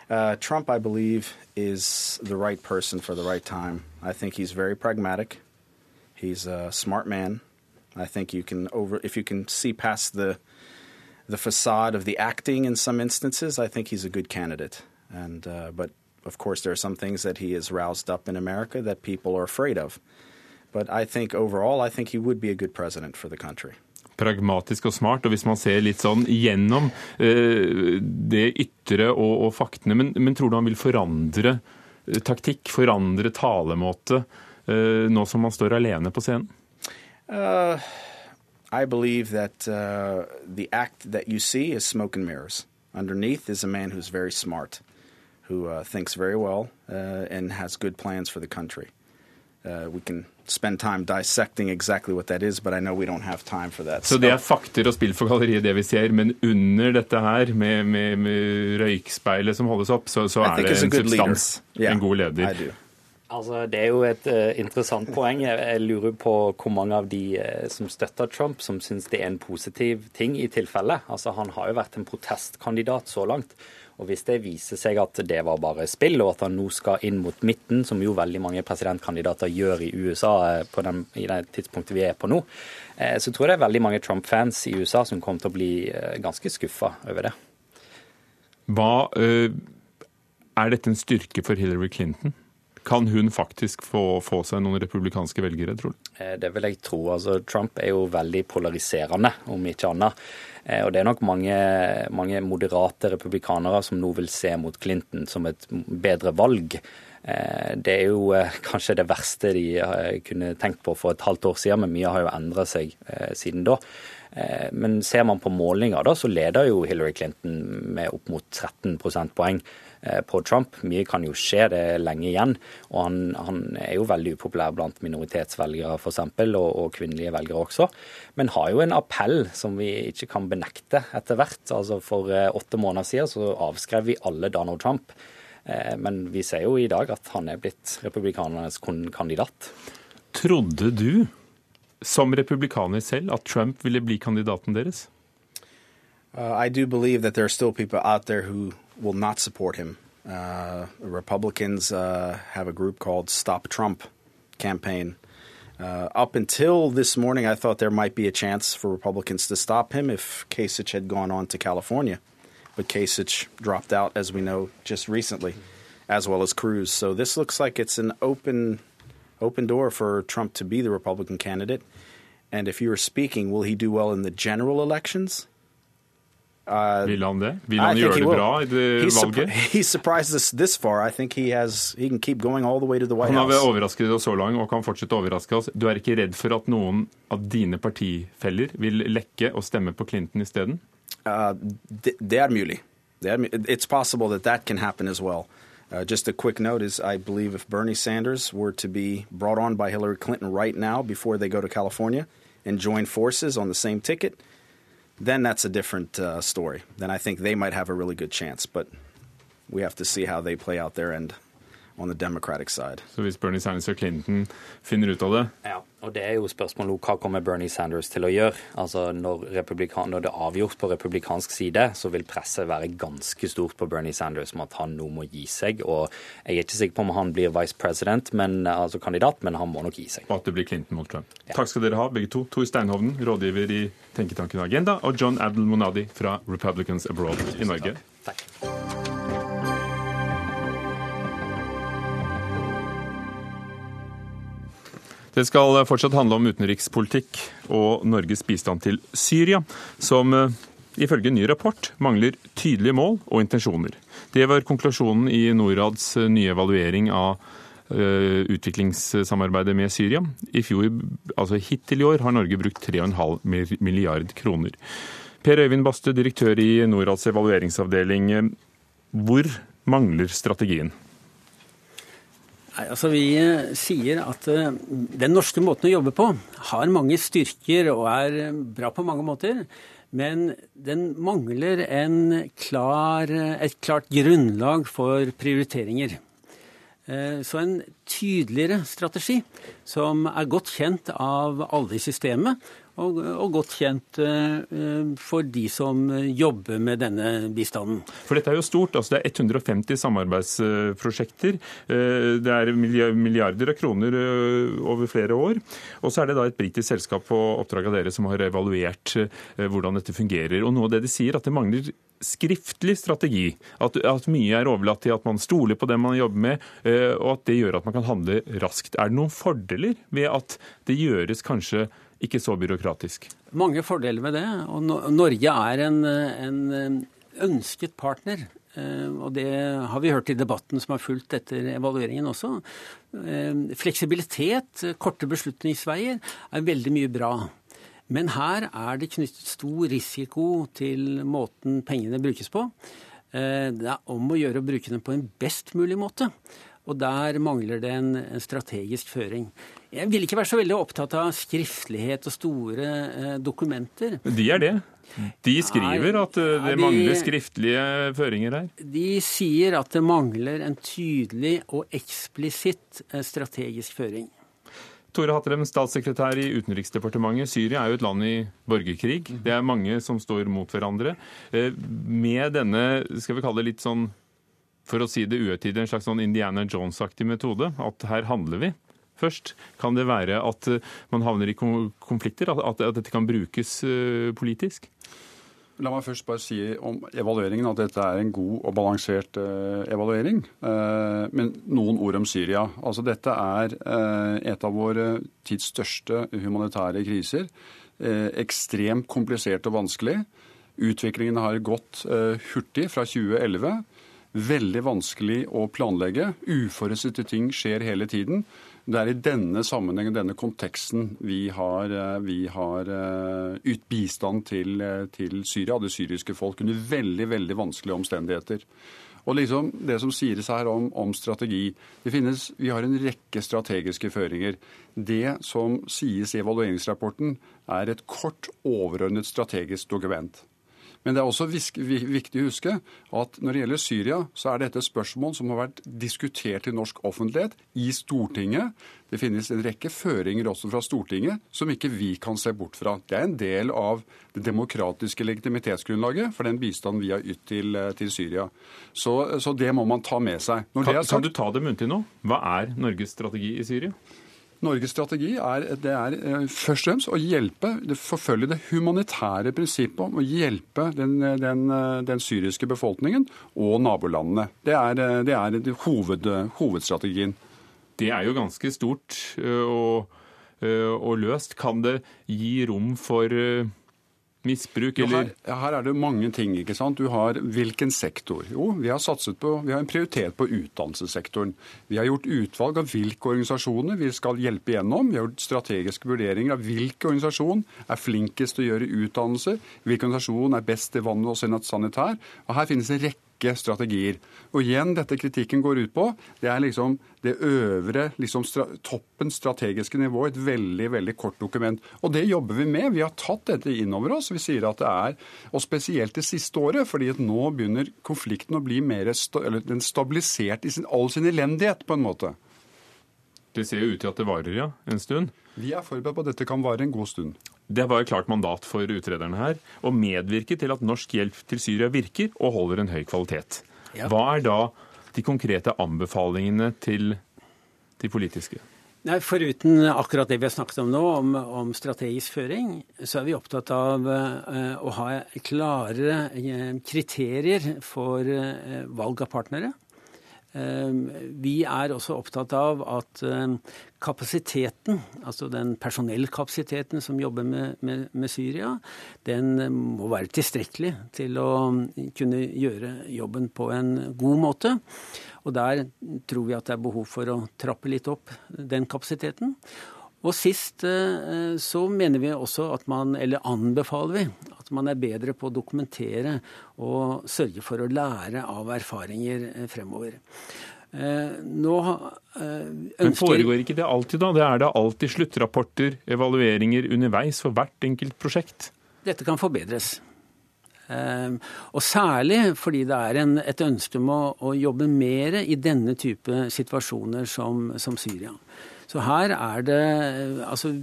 Uh, Trump, I believe, is the right person for the right time. I think he's very pragmatic. He's a smart man. I think you can over if you can see past the the facade of the acting in some instances. I think he's a good candidate. And uh, but of course there are some things that he has roused up in America that people are afraid of. But I think overall, I think he would be a good president for the country. Pragmatisk og smart. Og hvis man ser litt sånn gjennom eh, det ytre og, og faktene, men, men, tror du han vil forandre eh, taktikk, forandre talemåte, Eh, nå som han står alene på scenen? Uh, I believe that uh, the act that you see is smoke and mirrors. Underneath is a man who's very smart, who uh, thinks very well uh, and has good plans for the country. Uh, we can spend time dissecting exactly what that is, but I know we don't have time for that. Så det er fakter og spill for galleriet, det vi ser, men under dette her, med, med, med røykspeilet som holdes opp, så, så er det en substans. Yeah, en god leder. Altså, det er jo et uh, interessant poeng. Jeg, jeg, lurer på hvor mange av de uh, som støtter Trump, som syns det er en positiv ting i tilfelle. Altså, Han har jo vært en protestkandidat så langt. Og Hvis det viser seg at det var bare spill, og at han nå skal inn mot midten, som jo veldig mange presidentkandidater gjør i USA på den, i det tidspunktet vi er på nå, så tror jeg det er veldig mange Trump-fans i USA som kommer til å bli ganske skuffa over det. Hva Er dette en styrke for Hillary Clinton? Kan hun faktisk få, få, seg noen republikanske velgere, tror du? Eh, det vil jeg tro. Altså, Trump er jo veldig polariserende, om ikke annet. Eh, og det er nok mange, mange moderate republikanere som nå vil se mot Clinton som et bedre valg. Eh, det er jo kanskje det verste de kunne tenkt på for et halvt år siden, men mye har jo endra seg siden da. Men ser man på målinger, da, så leder jo Hillary Clinton med opp mot 13 prosentpoeng. Eh, på Trump. Mye kan jo skje, det er lenge igjen. Og han, han er jo veldig upopulær blant minoritetsvelgere f.eks., og, og kvinnelige velgere også. Men har jo en appell som vi ikke kan benekte etter hvert. Altså For eh, åtte måneder siden så avskrev vi alle Donald Trump. Eh, men vi ser jo i dag at han er blitt republikanernes kandidat. Trodde du, som republikaner selv, at Trump ville bli kandidaten deres? Uh, I do believe that there are still people out there who will not support him. Uh, Republicans uh, have a group called Stop Trump campaign. Uh, up until this morning, I thought there might be a chance for Republicans to stop him if Kasich had gone on to California. But Kasich dropped out, as we know, just recently, as well as Cruz. So this looks like it's an open, open door for Trump to be the Republican candidate. And if you were speaking, will he do well in the general elections? Uh, vil han det? Vil han gjøre det bra i det valget? He surprised us this far. I think he has he can keep going all the way to the White Han har overrasket oss så langt og kan fortsette å overraske oss. Du er ikke redd for at noen av dine partifeller vil lekke og stemme på Clinton isteden? Uh, det, det er mulig. Det er, it's possible that that can happen as well. Uh, just a quick note is I believe if Bernie Sanders were to be brought on by Hillary Clinton right now before they go to California and join forces on the same ticket, then that's a different uh, story. Then I think they might have a really good chance. But we have to see how they play out their end on the Democratic side. Så hvis Bernie Sanders og Clinton finner ut av det Ja, og det er jo spørsmålet hva kommer Bernie Sanders til å gjøre? Altså når, når det er avgjort på republikansk side, så vil presset være ganske stort på Bernie Sanders om at han nå må gi seg. Og jeg er ikke sikker på om han blir vice president, men, altså kandidat, men han må nok gi seg. og at det blir Clinton mot Trump. Takk skal dere ha, begge to. Tor Steinhovden, rådgiver i tenketanken Agenda, og John Adel Monadi fra Republicans Abroad i Norge. Det skal fortsatt handle om utenrikspolitikk og Norges bistand til Syria, som eh, ifølge en ny rapport mangler tydelige mål og intensjoner. Det var konklusjonen i Norads eh, nye evaluering av eh, utviklingssamarbeidet med Syria. I fjor, altså Hittil i år har Norge brukt 3,5 milliard kroner. Per Øyvind Baste, direktør i Norads evalueringsavdeling. eh, Hvor mangler strategien? Nei, altså Vi eh, sier at eh, den norske måten å jobbe på har mange styrker og er eh, bra på mange måter. Men den mangler klar, et klart grunnlag for prioriteringer. Så en tydeligere strategi, som er godt kjent av alle i systemet, og, og godt kjent eh, for de som jobber med denne bistanden. For dette er jo stort. altså Det er 150 samarbeidsprosjekter. Eh, Det er milliarder av kroner eh, over flere år. Og så er det da et britisk selskap på oppdrag av dere som har evaluert hvordan dette fungerer. Og noe av det de sier, at det mangler skriftlig strategi. At, at mye er overlatt til at man stoler på det man jobber med, og at det gjør at man kan handle raskt. Er det noen fordeler ved at det gjøres kanskje ikke så byråkratisk? Mange fordeler med det. Og Norge er en, en ønsket partner. Eh, Og det har vi hørt i debatten som har fulgt etter evalueringen også. Eh, Fleksibilitet, korte beslutningsveier, er veldig mye bra. Men her er det knyttet stor risiko til måten pengene brukes på. Eh, Det er om å gjøre å bruke dem på en best mulig måte. Og der mangler det en, en strategisk føring. Jeg vil ikke være så veldig opptatt av skriftlighet og store eh, dokumenter. De er det. De skriver at eh, det ja, de- mangler skriftlige føringer her. De sier at det mangler en tydelig og eksplisitt eh, strategisk føring. Tore Hatrem, statssekretær i Utenriksdepartementet. Syria er jo et land i borgerkrig. Det er mange som står mot hverandre. Eh, Med denne, skal vi kalle det litt sånn, for å si det uøytidig, en slags sånn Indiana Jones-aktig metode, at her handler vi først, kan det være at eh, man havner i konflikter? At, dette kan brukes eh, politisk? La meg først bare si om evalueringen at dette er en god og balansert eh, evaluering. Men noen ord om Syria. Altså Dette er et av våre tids største humanitære kriser. Ekstremt komplisert og vanskelig. Utviklingen har gått hurtig fra 2011. Veldig vanskelig å planlegge. Uforutsette ting skjer hele tiden. Det er i denne sammenhengen, denne konteksten, vi har, eh, vi har eh, ytt bistand til, eh, til Syria og det syriske folk under veldig, veldig vanskelige omstendigheter. Og liksom Det som sies her om, om strategi det finnes, Vi har en rekke strategiske føringer. Det som sies i evalueringsrapporten, er et kort, overordnet strategisk dokument. Men det er også viktig å huske at når det gjelder Syria, så er dette et spørsmål som har vært diskutert i norsk offentlighet, i Stortinget. Det finnes en rekke føringer også fra Stortinget som ikke vi kan se bort fra. Det er en del av det demokratiske legitimitetsgrunnlaget for den bistanden vi har ytt til, eh, til Syria. Så, så, det må man ta med seg. Kan, sagt, kan, du ta det muntlig nå? Hva er Norges strategi i Syria? Norges strategi er, det er eh, først og fremst å hjelpe, forfølge det humanitære prinsippet om å hjelpe den, den, den syriske befolkningen og nabolandene. Det er, det er hoved, hovedstrategien. Det er jo ganske stort og, og løst. Kan det gi rom for Misbruk, eller? Her, her, er det mange ting. ikke sant? Du har hvilken sektor? Jo, vi har satset på, vi har en prioritet på utdannelsessektoren. Vi har gjort utvalg av hvilke organisasjoner vi skal hjelpe gjennom. Vi har gjort strategiske vurderinger av hvilke organisasjon er flinkest til å gjøre utdannelse, hvilken organisasjon er best til vann og sanitær. Og Her finnes en rekke rekke strategier. Og igjen, dette kritikken går ut på, det er liksom det øvre, liksom stra toppen strategiske nivå, et veldig veldig kort dokument. Og det jobber vi med. Vi har tatt dette inn over oss. Vi sier at det er, og spesielt det siste året, fordi at nå begynner konflikten å bli mer eller den stabilisert i sin, all sin elendighet, på en måte. Det ser jo ut til at det varer, ja, en stund? Vi er forberedt på at dette kan vare en god stund. Det var et klart mandat for utrederne her å medvirke til at norsk hjelp til Syria virker og holder en høy kvalitet. Hva er da de konkrete anbefalingene til de politiske? Nei, Foruten akkurat det vi har snakket om nå, om, om strategisk føring, så er vi opptatt av uh, å ha klare uh, kriterier for uh, valg av partnere. Ehm, vi er også opptatt av at ehm, kapasiteten, altså den personellkapasiteten som jobber med, med, med, Syria, den ehm, må være tilstrekkelig til å kunne gjøre jobben på en god måte. Og der tror vi at det er behov for å trappe litt opp den kapasiteten. Og sist eh, så mener vi også at man, eller anbefaler vi, at man er bedre på å dokumentere og sørge for å lære av erfaringer eh, fremover. Eh, nå ønsker... Men foregår ikke det alltid, da? Det er da alltid sluttrapporter, evalueringer underveis for hvert enkelt prosjekt? Dette kan forbedres. Og særlig fordi det er en, et ønske om å, å, jobbe mer i denne type situasjoner som, som Syria. Så her er det altså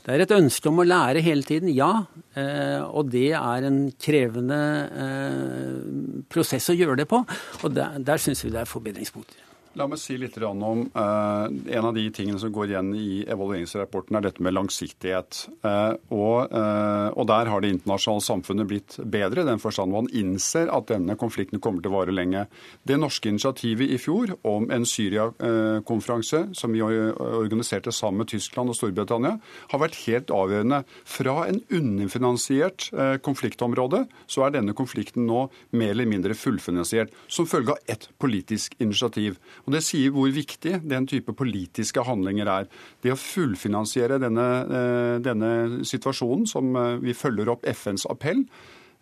det er et ønske om å lære hele tiden, ja. Eh, og det er en krevende eh, prosess å gjøre det på. Og der, der syns vi det er forbedringspunkter. La meg si litt om eh, En av de tingene som går igjen i evalueringsrapporten, er dette med langsiktighet. Eh, og, eh, og, Der har det internasjonale samfunnet blitt bedre, i den forstand man innser at denne konflikten kommer til å vare lenge. Det norske initiativet i fjor om en Syria-konferanse, som vi organiserte sammen med Tyskland og Storbritannia, har vært helt avgjørende. Fra en underfinansiert konfliktområde, så er denne konflikten nå mer eller mindre fullfinansiert, som følge av ett politisk initiativ. Og Det sier hvor viktig den type politiske handlinger er. Det å fullfinansiere denne, eh, denne situasjonen, som eh, vi følger opp FNs appell,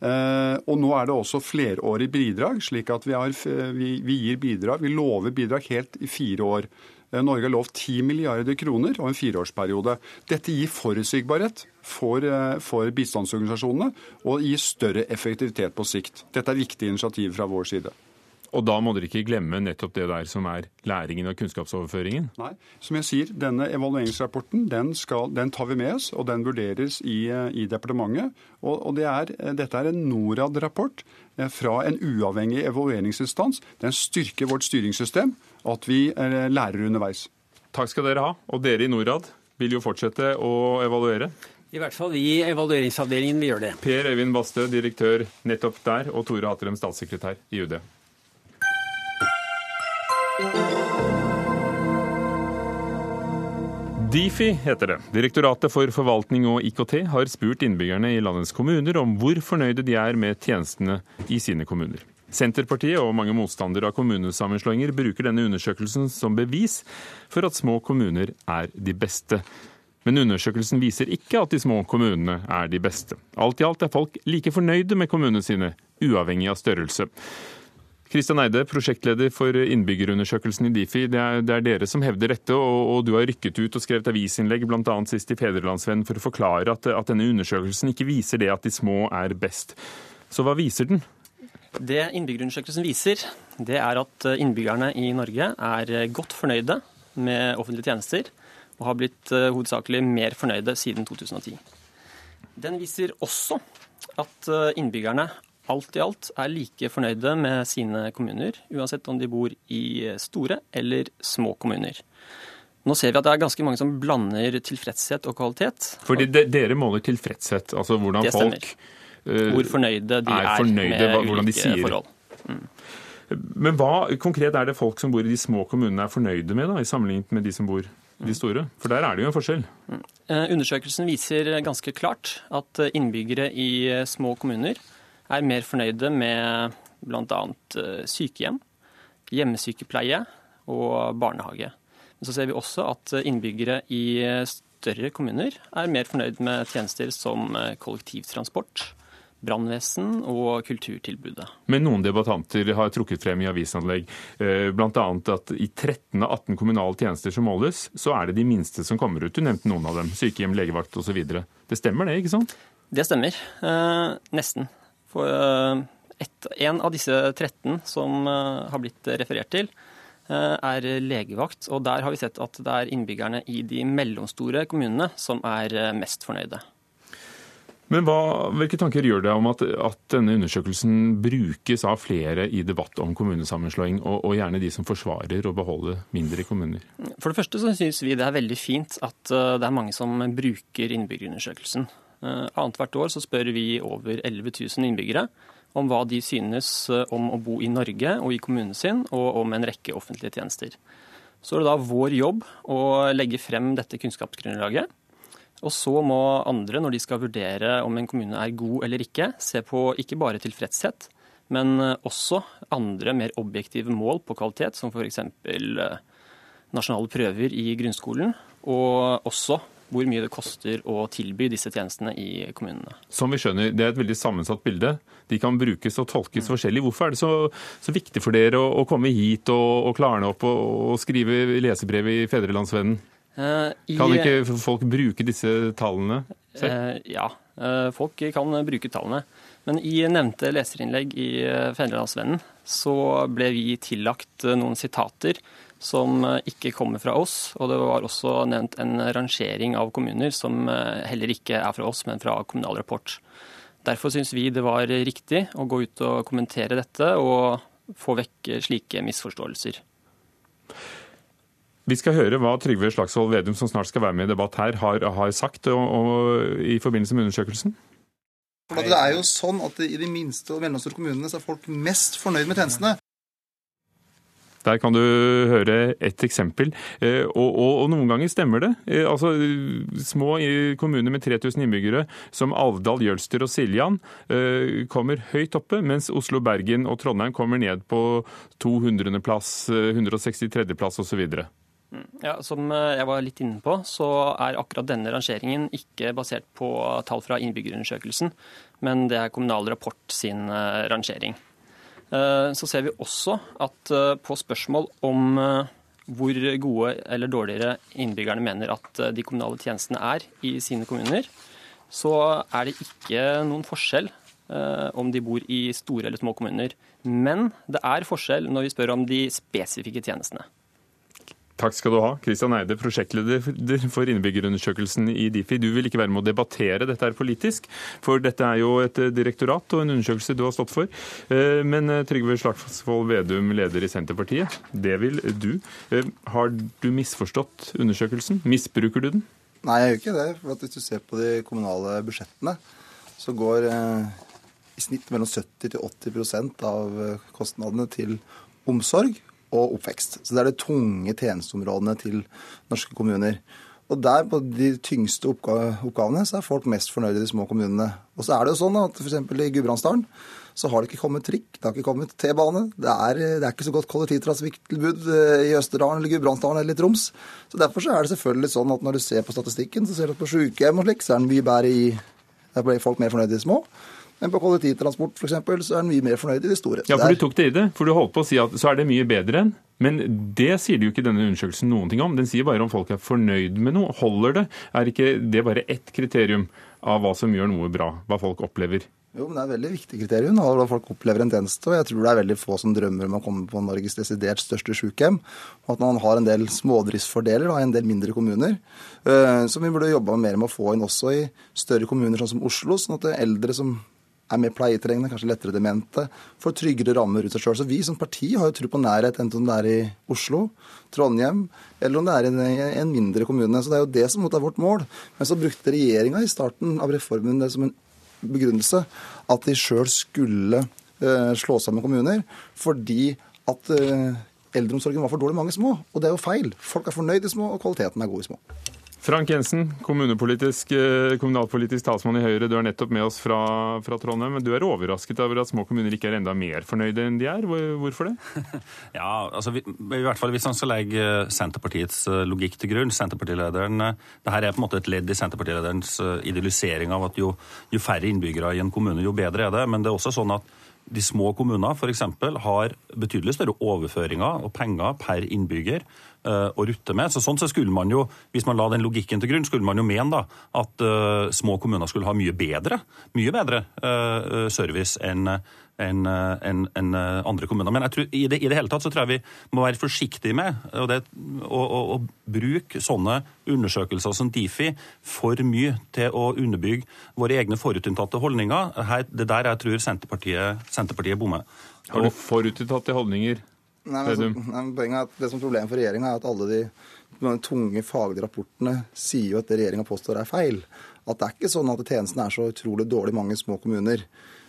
eh, og nå er det også flerårig bidrag, slik at vi, har, vi, vi, gir bidrag, vi lover bidrag helt i fire år. Norge har lovt 10 milliarder kroner og en fireårsperiode. Dette gir forutsigbarhet for, for bistandsorganisasjonene og gir større effektivitet på sikt. Dette er viktige initiativ fra vår side. Og da må dere ikke glemme nettopp det der som er læringen og kunnskapsoverføringen? Nei, som jeg sier, denne evalueringsrapporten den, skal, den tar vi med oss, og den vurderes i, i departementet. Og, og det er, dette er en Norad-rapport eh, fra en uavhengig evalueringsinstans. Den styrker vårt styringssystem, at vi eh, lærer underveis. Takk skal dere ha. Og dere i Norad vil jo fortsette å evaluere? I hvert fall vi i evalueringsavdelingen vil gjøre det. Per Øyvind Bastø, direktør nettopp der, og Tore Hatrem, statssekretær i UD. Difi heter det. Direktoratet for forvaltning og IKT har spurt innbyggerne i landets kommuner om hvor fornøyde de er med tjenestene i sine kommuner. Senterpartiet og mange motstandere av kommunesammenslåinger bruker denne undersøkelsen som bevis for at små kommuner er de beste. Men undersøkelsen viser ikke at de små kommunene er de beste. Alt i alt er folk like fornøyde med kommunene sine, uavhengig av størrelse. Kristian Eide, prosjektleder for innbyggerundersøkelsen i Difi. Det er, det er dere som hevder dette, og, og, du har rykket ut og skrevet avisinnlegg bl.a. sist i Fedrelandsvennen for å forklare at, at denne undersøkelsen ikke viser det at de små er best. Så hva viser den? Det innbyggerundersøkelsen viser, det er at innbyggerne i Norge er godt fornøyde med offentlige tjenester, og har blitt eh, hovedsakelig mer fornøyde siden 2010. Den viser også at eh, innbyggerne alt i alt er like fornøyde med sine kommuner, uansett om de bor i store eller små kommuner. Nå ser vi at det er ganske mange som blander tilfredshet og kvalitet. Fordi de, dere måler tilfredshet, altså hvordan folk uh, Hvor fornøyde de er, fornøyde, med ulike forhold. Mm. Men hva konkret er det folk som bor i de små kommunene er fornøyde med, da, i sammenlignet med de som bor i de store? For der er det jo en forskjell. Mm. Eh, Undersøkelsen viser ganske klart at innbyggere i små kommuner er mer fornøyde med bl.a. sykehjem, hjemmesykepleie og barnehage. Men så ser vi også at innbyggere i større kommuner er mer fornøyd med tjenester som kollektivtransport, brannvesen og kulturtilbudet. Men noen debattanter har trukket frem i avisanlegg bl.a. at i 13 av 18 kommunale tjenester som måles, så er det de minste som kommer ut. Du nevnte noen av dem. Sykehjem, legevakt osv. Det stemmer det, ikke sant? Det stemmer. Eh, nesten. For eh, et, en av disse 13 som eh, har blitt referert til, eh, er legevakt. Og der har vi sett at det er innbyggerne i de mellomstore kommunene som er mest fornøyde. Men hva, Hvilke tanker gjør det om at, at, denne undersøkelsen brukes av flere i debatt om kommunesammenslåing, og, og, gjerne de som forsvarer å beholde mindre kommuner? For det første så syns vi det er veldig fint at det er mange som bruker innbyggerundersøkelsen. Uh, Annethvert år så spør vi over 11 000 innbyggere om hva de synes uh, om å bo i Norge og i kommunen sin, og om en rekke offentlige tjenester. Så er det da vår jobb å legge frem dette kunnskapsgrunnlaget. Og så må andre, når de skal vurdere om en kommune er god eller ikke, se på ikke bare tilfredshet, men også andre mer objektive mål på kvalitet, som f.eks. nasjonale prøver i grunnskolen, og også hvor mye det koster å tilby disse tjenestene i kommunene. Som vi skjønner, Det er et veldig sammensatt bilde. De kan brukes og tolkes mm. forskjellig. Hvorfor er det så, så viktig for dere å, å komme hit og, og klarne opp og, og skrive lesebrev i Fedrelandsvennen? Uh, i, kan ikke folk bruke disse tallene selv? Uh, ja, uh, folk kan bruke tallene. Men i nevnte leserinnlegg i Fedrelandsvennen så ble vi tillagt noen sitater som ikke kommer fra oss. Og det var også nevnt en rangering av kommuner som heller ikke er fra oss, men fra Kommunal Rapport. Derfor syns vi det var riktig å gå ut og kommentere dette og få vekk slike misforståelser. Vi skal høre hva Trygve Slagsvold Vedum, som snart skal være med i debatt her, har, har sagt og, og, i forbindelse med undersøkelsen. Det er jo sånn at I de minste og mellomstore kommunene så er folk mest fornøyd med tjenestene. Der kan du høre et eksempel. Og, og, og noen ganger stemmer det. Altså, Små kommuner med 3000 innbyggere som Alvdal, Jølster og Siljan kommer høyt oppe, mens Oslo, Bergen og Trondheim kommer ned på 200.-plass, 163.-plass osv. Ja, Som jeg var litt inne på, så er akkurat denne rangeringen ikke basert på tall fra innbyggerundersøkelsen, men det er Kommunal Rapport sin rangering. Så ser vi også at på spørsmål om hvor gode eller dårligere innbyggerne mener at de kommunale tjenestene er i sine kommuner, så er det ikke noen forskjell om de bor i store eller små kommuner. Men det er forskjell når vi spør om de spesifikke tjenestene. Takk skal du ha, Kristian Eide, prosjektleder for innbyggerundersøkelsen i Difi. Du vil ikke være med å debattere dette her politisk, for dette er jo et direktorat og en undersøkelse du har stått for. Men Trygve Slagsvold Vedum, leder i Senterpartiet, det vil du. Har du misforstått undersøkelsen? Misbruker du den? Nei, jeg gjør ikke det. for Hvis du ser på de kommunale budsjettene, så går i snitt mellom 70 til 80% av kostnadene til omsorg og oppvekst. Så det er de tunge tjenesteområdene til norske kommuner. Og der på de tyngste oppgavene så er folk mest fornøyde i de små kommunene. Og så er det jo sånn at f.eks. i Gudbrandsdalen så har det ikke kommet trikk, det har ikke kommet T-bane. Det, det, er ikke så godt kollektivtrafikktilbud i Østerdalen eller Gudbrandsdalen eller i Troms. Så derfor så er det selvfølgelig sånn at når du ser på statistikken, så ser du at på sykehjem og slik, så er det mye bedre i Der blir folk mer fornøyde i de små. Men på kollektivtransport for eksempel, så er en mye mer fornøyd i de store. Ja, for du tok det i det. For du holdt på å si at så er det mye bedre enn. Men det sier det jo ikke denne undersøkelsen noen ting om. Den sier bare om folk er fornøyd med noe. Holder det? Er ikke det bare ett kriterium av hva som gjør noe bra? Hva folk opplever? Jo, men Det er et veldig viktig kriterium da folk opplever en tjeneste. og Jeg tror det er veldig få som drømmer om å komme på Norges desidert største sykehjem. Og at man har en del smådriftsfordeler i en del mindre kommuner. Uh, som vi burde jobba mer med å få inn også i større kommuner sånn som Oslo. Sånn at eldre som er mer pleietrengende, kanskje lettere demente, får tryggere rammer rundt seg sjøl. Så vi som parti har jo tro på nærhet, enten om det er i Oslo, Trondheim, eller om det er i en mindre kommune. Så det er jo det som er vårt mål. Men så brukte regjeringa i starten av reformen det som en begrunnelse at de sjøl skulle uh, slå sammen kommuner fordi at uh, eldreomsorgen var for dårlig mange små. Og det er jo feil. Folk er fornøyd i små, og kvaliteten er god i små. Frank Jensen, kommunalpolitisk, eh, talsmann i Høyre. Du er nettopp med oss fra, fra, Trondheim. Du er overrasket over at små kommuner ikke er enda mer fornøyde enn de er. Hvorfor det? Ja, altså, vi, i hvert fall Hvis man skal legge Senterpartiets logikk til grunn Senterpartilederen, det her er på en måte et ledd i Senterpartilederens idealisering av at jo, jo færre innbyggere i en kommune, jo bedre er det. Men det er også sånn at de små kommunene f.eks. har betydelig større overføringer og penger per innbygger å rutte med. Så sånn så skulle man jo, Hvis man la den logikken til grunn, skulle man jo mene da, at uh, små kommuner skulle ha mye bedre, mye bedre uh, service enn enn en, en andre kommuner. Men jeg tror, i det, i, det, hele tatt så tror jeg vi må være forsiktige med å bruke sånne undersøkelser som Difi for mye til å underbygge våre egne forutinntatte holdninger. Her, det der jeg tror Senterpartiet, Senterpartiet bommer. Har du forutinntatte holdninger? Nei, men, så, nei, poenget er at Det som er Problemet for regjeringa er at alle de, de tunge faglige rapportene sier jo at det regjeringa påstår er feil. At det er ikke sånn at tjenestene er så utrolig dårlig i mange små kommuner.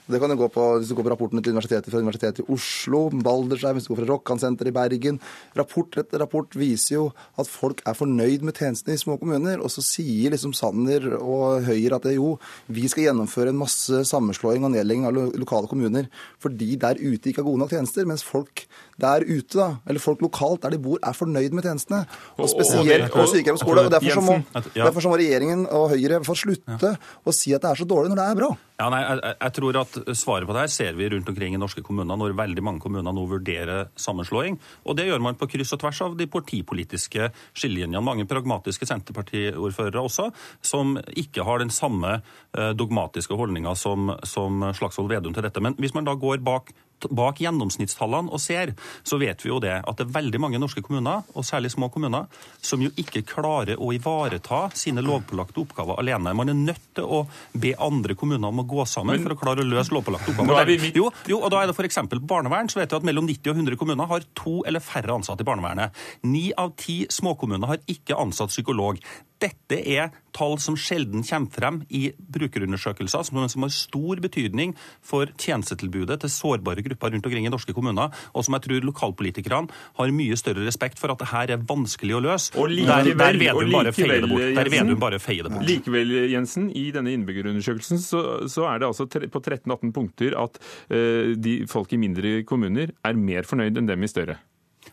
Det kan jo gå på, Hvis du går på rapportene til universitetet fra Universitetet i Oslo, Baldersheim, hvis du går fra Rokkansenteret i Bergen Rapport etter rapport viser jo at folk er fornøyd med tjenestene i små kommuner. Og så sier liksom Sanner og Høyre at det, jo, vi skal gjennomføre en masse sammenslåing og nedlegging av lokale kommuner fordi der ute ikke er gode nok tjenester. Mens folk der ute, da, eller folk lokalt der de bor, er fornøyd med tjenestene. Og spesielt på sykehjem og skole. og derfor så, må, derfor må regjeringen og Høyre få slutte å si at det er så dårlig når det er bra. Ja, nei, jeg, jeg, tror at Svaret på det her ser vi rundt omkring i norske kommuner, når veldig mange kommuner nå vurderer sammenslåing. Og det gjør man på kryss og tvers av de partipolitiske skillelinjene. Mange pragmatiske Senterpartiordførere også, som ikke har den samme eh, dogmatiske holdninga som, som Slagsvold Vedum til dette. Men hvis man da går bak bak gjennomsnittstallene og ser, så vet vi jo det at det er veldig mange norske kommuner, og særlig små kommuner, som jo ikke klarer å ivareta sine lovpålagte oppgaver alene. Man er nødt til å be andre kommuner om å gå sammen Men, for å klare å løse lovpålagte oppgaver. Jo, jo, og da er det f.eks. barnevern. så vet vi at Mellom 90 og 100 kommuner har to eller færre ansatte i barnevernet. Ni av ti småkommuner har ikke ansatt psykolog. Dette er tall som sjelden kommer frem i brukerundersøkelser, som har stor betydning for tjenestetilbudet til sårbare grupper rundt omkring i norske kommuner, og som jeg tror lokalpolitikerne har mye større respekt for at det her er vanskelig å løse. Og likevel, der, der Vedum bare feier det bort. Feier det bort. Likevel, Jensen, i denne innbyggerundersøkelsen så, så er det altså på 13-18 punkter at uh, de folk i mindre kommuner er mer fornøyd enn dem i større.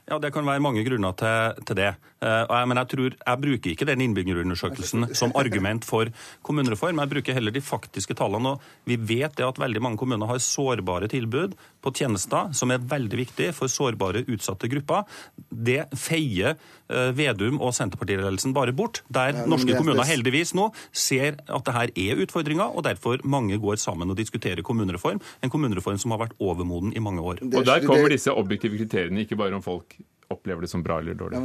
Ja, Det kan være mange grunner til, til det. Uh, men jeg, tror, jeg bruker ikke den innbyggerundersøkelsen som argument for kommunereform. Jeg bruker heller de faktiske tallene. og Vi vet det at veldig mange kommuner har sårbare tilbud på tjenester som er veldig viktige for sårbare, utsatte grupper. Det feier uh, Vedum og Senterpartiledelsen bare bort. Der ja, norske kommuner heldigvis nå ser at det her er utfordringer, og derfor mange går sammen og diskuterer kommunereform. En kommunereform som har vært overmoden i mange år. Og Der kommer disse objektive kriteriene, ikke bare om folk opplever det som bra eller dårlig?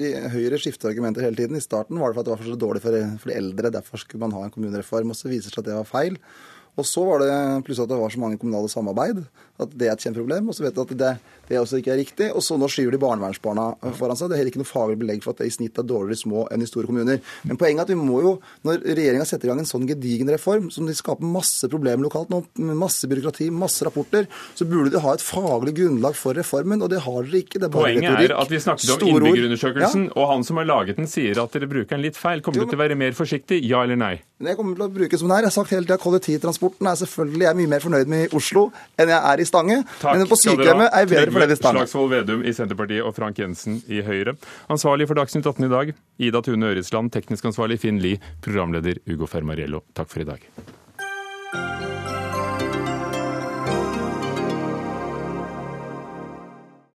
Ja, Høyre skifter argumenter hele tiden. I starten var det for at det var så dårlig for, for de eldre, derfor skulle man ha en kommunereform. Og så viser det seg at det var feil. Og så var det plutselig at det var så mange kommunale samarbeid at det er et kjempeproblem. Og så vet du at det, det er også ikke riktig. Og så nå skyver de barnevernsbarna foran seg. Det er heller ikke noe faglig belegg for at det i snitt er dårligere små enn i store kommuner. Men poenget er at vi må jo, når regjeringa setter i gang en sånn gedigen reform, som de skaper masse problemer lokalt nå, masse byråkrati, masse rapporter, så burde de ha et faglig grunnlag for reformen, og det har dere ikke. Det er bare Poenget retorikk. er at vi snakket om innbyggerundersøkelsen, ja? og han som har laget den sier at dere bruker den litt feil. Kommer jo, men... du til å være mer forsiktig, ja eller nei? Jeg kommer til å bruke som den er. Jeg har sagt hele tida kollektivtransporten er selvfølgelig jeg er mye mer fornøyd med i Oslo enn jeg er i Stange. Takk, men på sykehjemmet er jeg bedre Stange. Slagsvold Vedum i Senterpartiet og Frank Jensen i Høyre. Ansvarlig for Dagsnytt 18 i dag, Ida Tune Øresland. Teknisk ansvarlig Finn Lie. Programleder Ugo Fermariello. Takk for i dag.